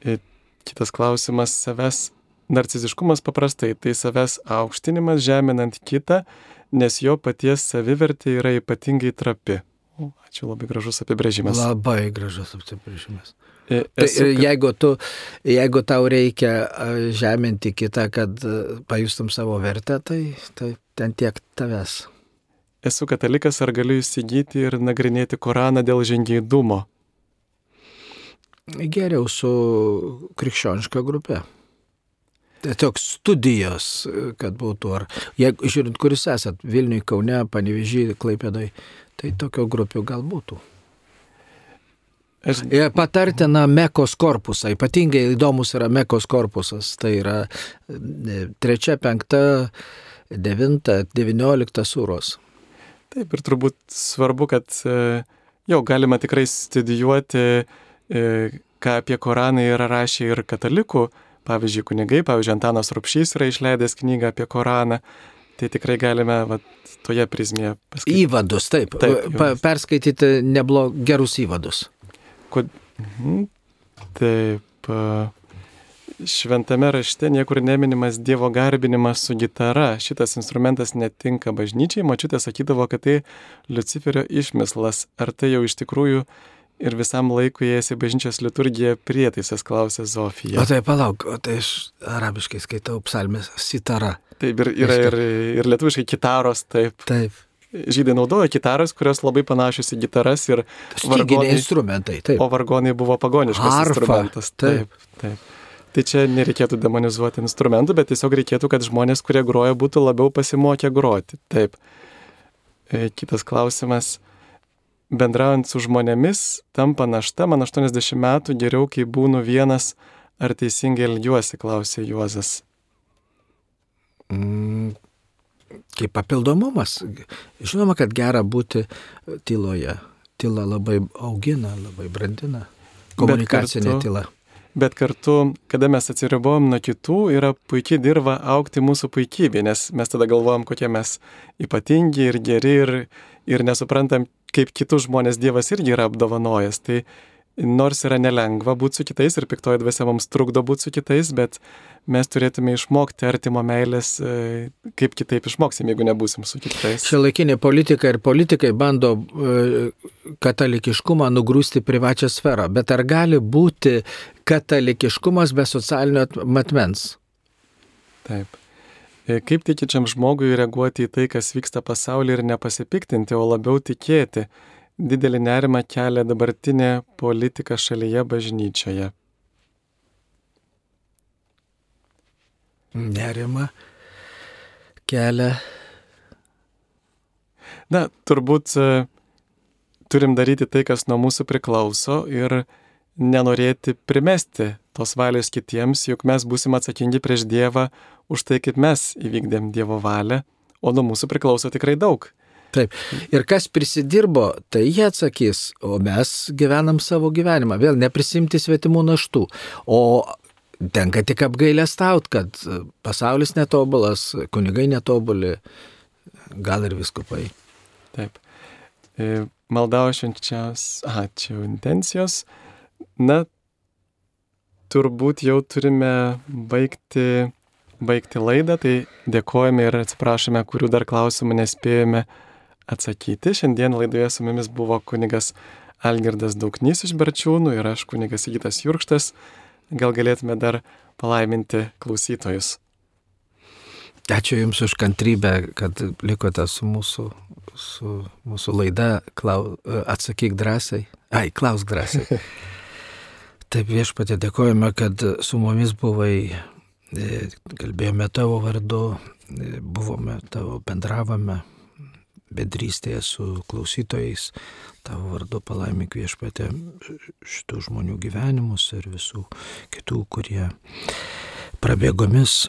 Ir kitas klausimas - savęs narciziškumas paprastai - tai savęs aukštinimas žeminant kitą, nes jo paties savivertė yra ypatingai trapi. O, ačiū labai gražus apibrėžimas. Labai gražus apibrėžimas. E, tai esu, tai, jeigu, tu, jeigu tau reikia žeminti kitą, kad pajustum savo vertę, tai, tai ten tiek tavęs esu katalikas, ar galiu įsigyti ir nagrinėti Koraną dėl žingeidumo? Geriau su krikščioniška grupė. Tiesiog studijos, kad būtų, ar jeigu žiūrint, kuris esat, Vilniui, Kaune, Panevežį, Klaipėdai, tai tokio grupių gal būtų. Aš... Patartina Mekos korpusą, ypatingai įdomus yra Mekos korpusas, tai yra e, trečia, penkta, devinta, devyniolikta sūros. Taip, ir turbūt svarbu, kad e, jau galima tikrai studijuoti, e, ką apie Koraną yra rašę ir katalikų, pavyzdžiui, kunigai, pavyzdžiui, Antanas Rupšys yra išleidęs knygą apie Koraną. Tai tikrai galime va, toje prizmėje paskaityti. Įvadus, taip. taip pa, perskaityti neblog gerus įvadus. Kod... Mhm. Taip. šventame rašte niekur neminimas Dievo garbinimas su gitara. Šitas instrumentas netinka bažnyčiai. Mačiutė sakydavo, kad tai Luciferio išmislas. Ar tai jau iš tikrųjų ir visam laikui ėjęs į bažnyčios liturgiją prietaisas, klausė Zofija. O tai palauk, o tai aš arabiškai skaitau psalmės sitara. Taip, ir yra ir, ir lietuviškai kitaros, taip. Taip. Žydai naudojo kitaras, kurios labai panašios į gitaras ir vargonai. instrumentai, taip. O vargonai buvo pagoniškas Arfa, instrumentas. Taip, taip. Tai čia nereikėtų demonizuoti instrumentų, bet tiesiog reikėtų, kad žmonės, kurie groja, būtų labiau pasimokę groti. Taip. E, kitas klausimas. Bendraujant su žmonėmis, tampa našta, man 80 metų geriau, kai būnu vienas, ar teisingai elgiuosi, klausė Juozas. Mm, kaip papildomumas. Žinoma, kad gera būti tyloje. Tyla labai augina, labai brandina. Komunikacinė kartu, tyla. Bet kartu, kada mes atsiribojom nuo kitų, yra puikiai dirba aukti mūsų puikybė, nes mes tada galvojam, kokie mes ypatingi ir geri ir, ir nesuprantam, kaip kitus žmonės Dievas irgi yra apdovanojęs. Tai nors yra nelengva būti su kitais ir piktoji dvasia mums trukdo būti su kitais, bet mes turėtume išmokti artimo meilės, e, kaip kitaip išmoksim, jeigu nebūsim su kitais. Šia laikinė politika ir politikai bando e, katalikiškumą nugrūsti privačią sferą, bet ar gali būti katalikiškumas be socialinio matmens? Taip. E, kaip tikinčiam žmogui reaguoti į tai, kas vyksta pasaulyje ir nepasipiktinti, o labiau tikėti? Didelį nerimą kelia dabartinė politika šalyje bažnyčioje. Nerima kelia. Na, turbūt e, turim daryti tai, kas nuo mūsų priklauso ir nenorėti primesti tos valios kitiems, juk mes būsim atsakingi prieš Dievą už tai, kaip mes įvykdėm Dievo valią, o nuo mūsų priklauso tikrai daug. Taip. Ir kas prisidirbo, tai jie atsakys, o mes gyvenam savo gyvenimą. Vėl neprisimti svetimų naštų. O tenka tik apgailę staut, kad pasaulis netobulas, kunigai netobuli, gal ir viskupai. Taip. E, maldaušančios, aha, čia jau intencijos. Na, turbūt jau turime baigti, baigti laidą, tai dėkojame ir atsiprašome, kurių dar klausimų nespėjome atsakyti. Šiandien laidoje su mumis buvo kunigas Algirdas Dauknys iš Berčiūnų ir aš kunigas Įgytas Jurkštas. Gal galėtume dar palaiminti klausytojus. Ačiū Jums už kantrybę, kad likote su mūsų, su mūsų laida. Klau, atsakyk drąsiai. Ai, klausk drąsiai. (laughs) Taip viešpatė dėkojame, kad su mumis buvai, e, kalbėjome tavo vardu, e, buvome tavo, bendravome, bendrystėje su klausytojais. Tavo vardu palaimik viešpatė šitų žmonių gyvenimus ir visų kitų, kurie prabėgomis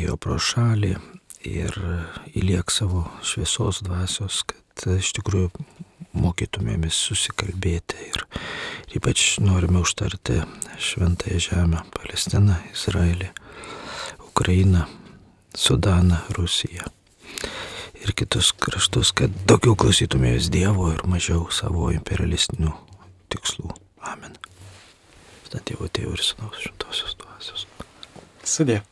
jo pro šalį ir įliek savo šviesos dvasios, kad iš tikrųjų mokytumėmės susikalbėti ir ypač norime užtarti šventąją žemę - Palestiną, Izraelį, Ukrainą, Sudaną, Rusiją ir kitus kraštus, kad daugiau klausytumės Dievo ir mažiau savo imperialistinių tikslų. Amen. Tada Dievo Tėvų ir Sūnaus Šventosios dvasios. Sudė.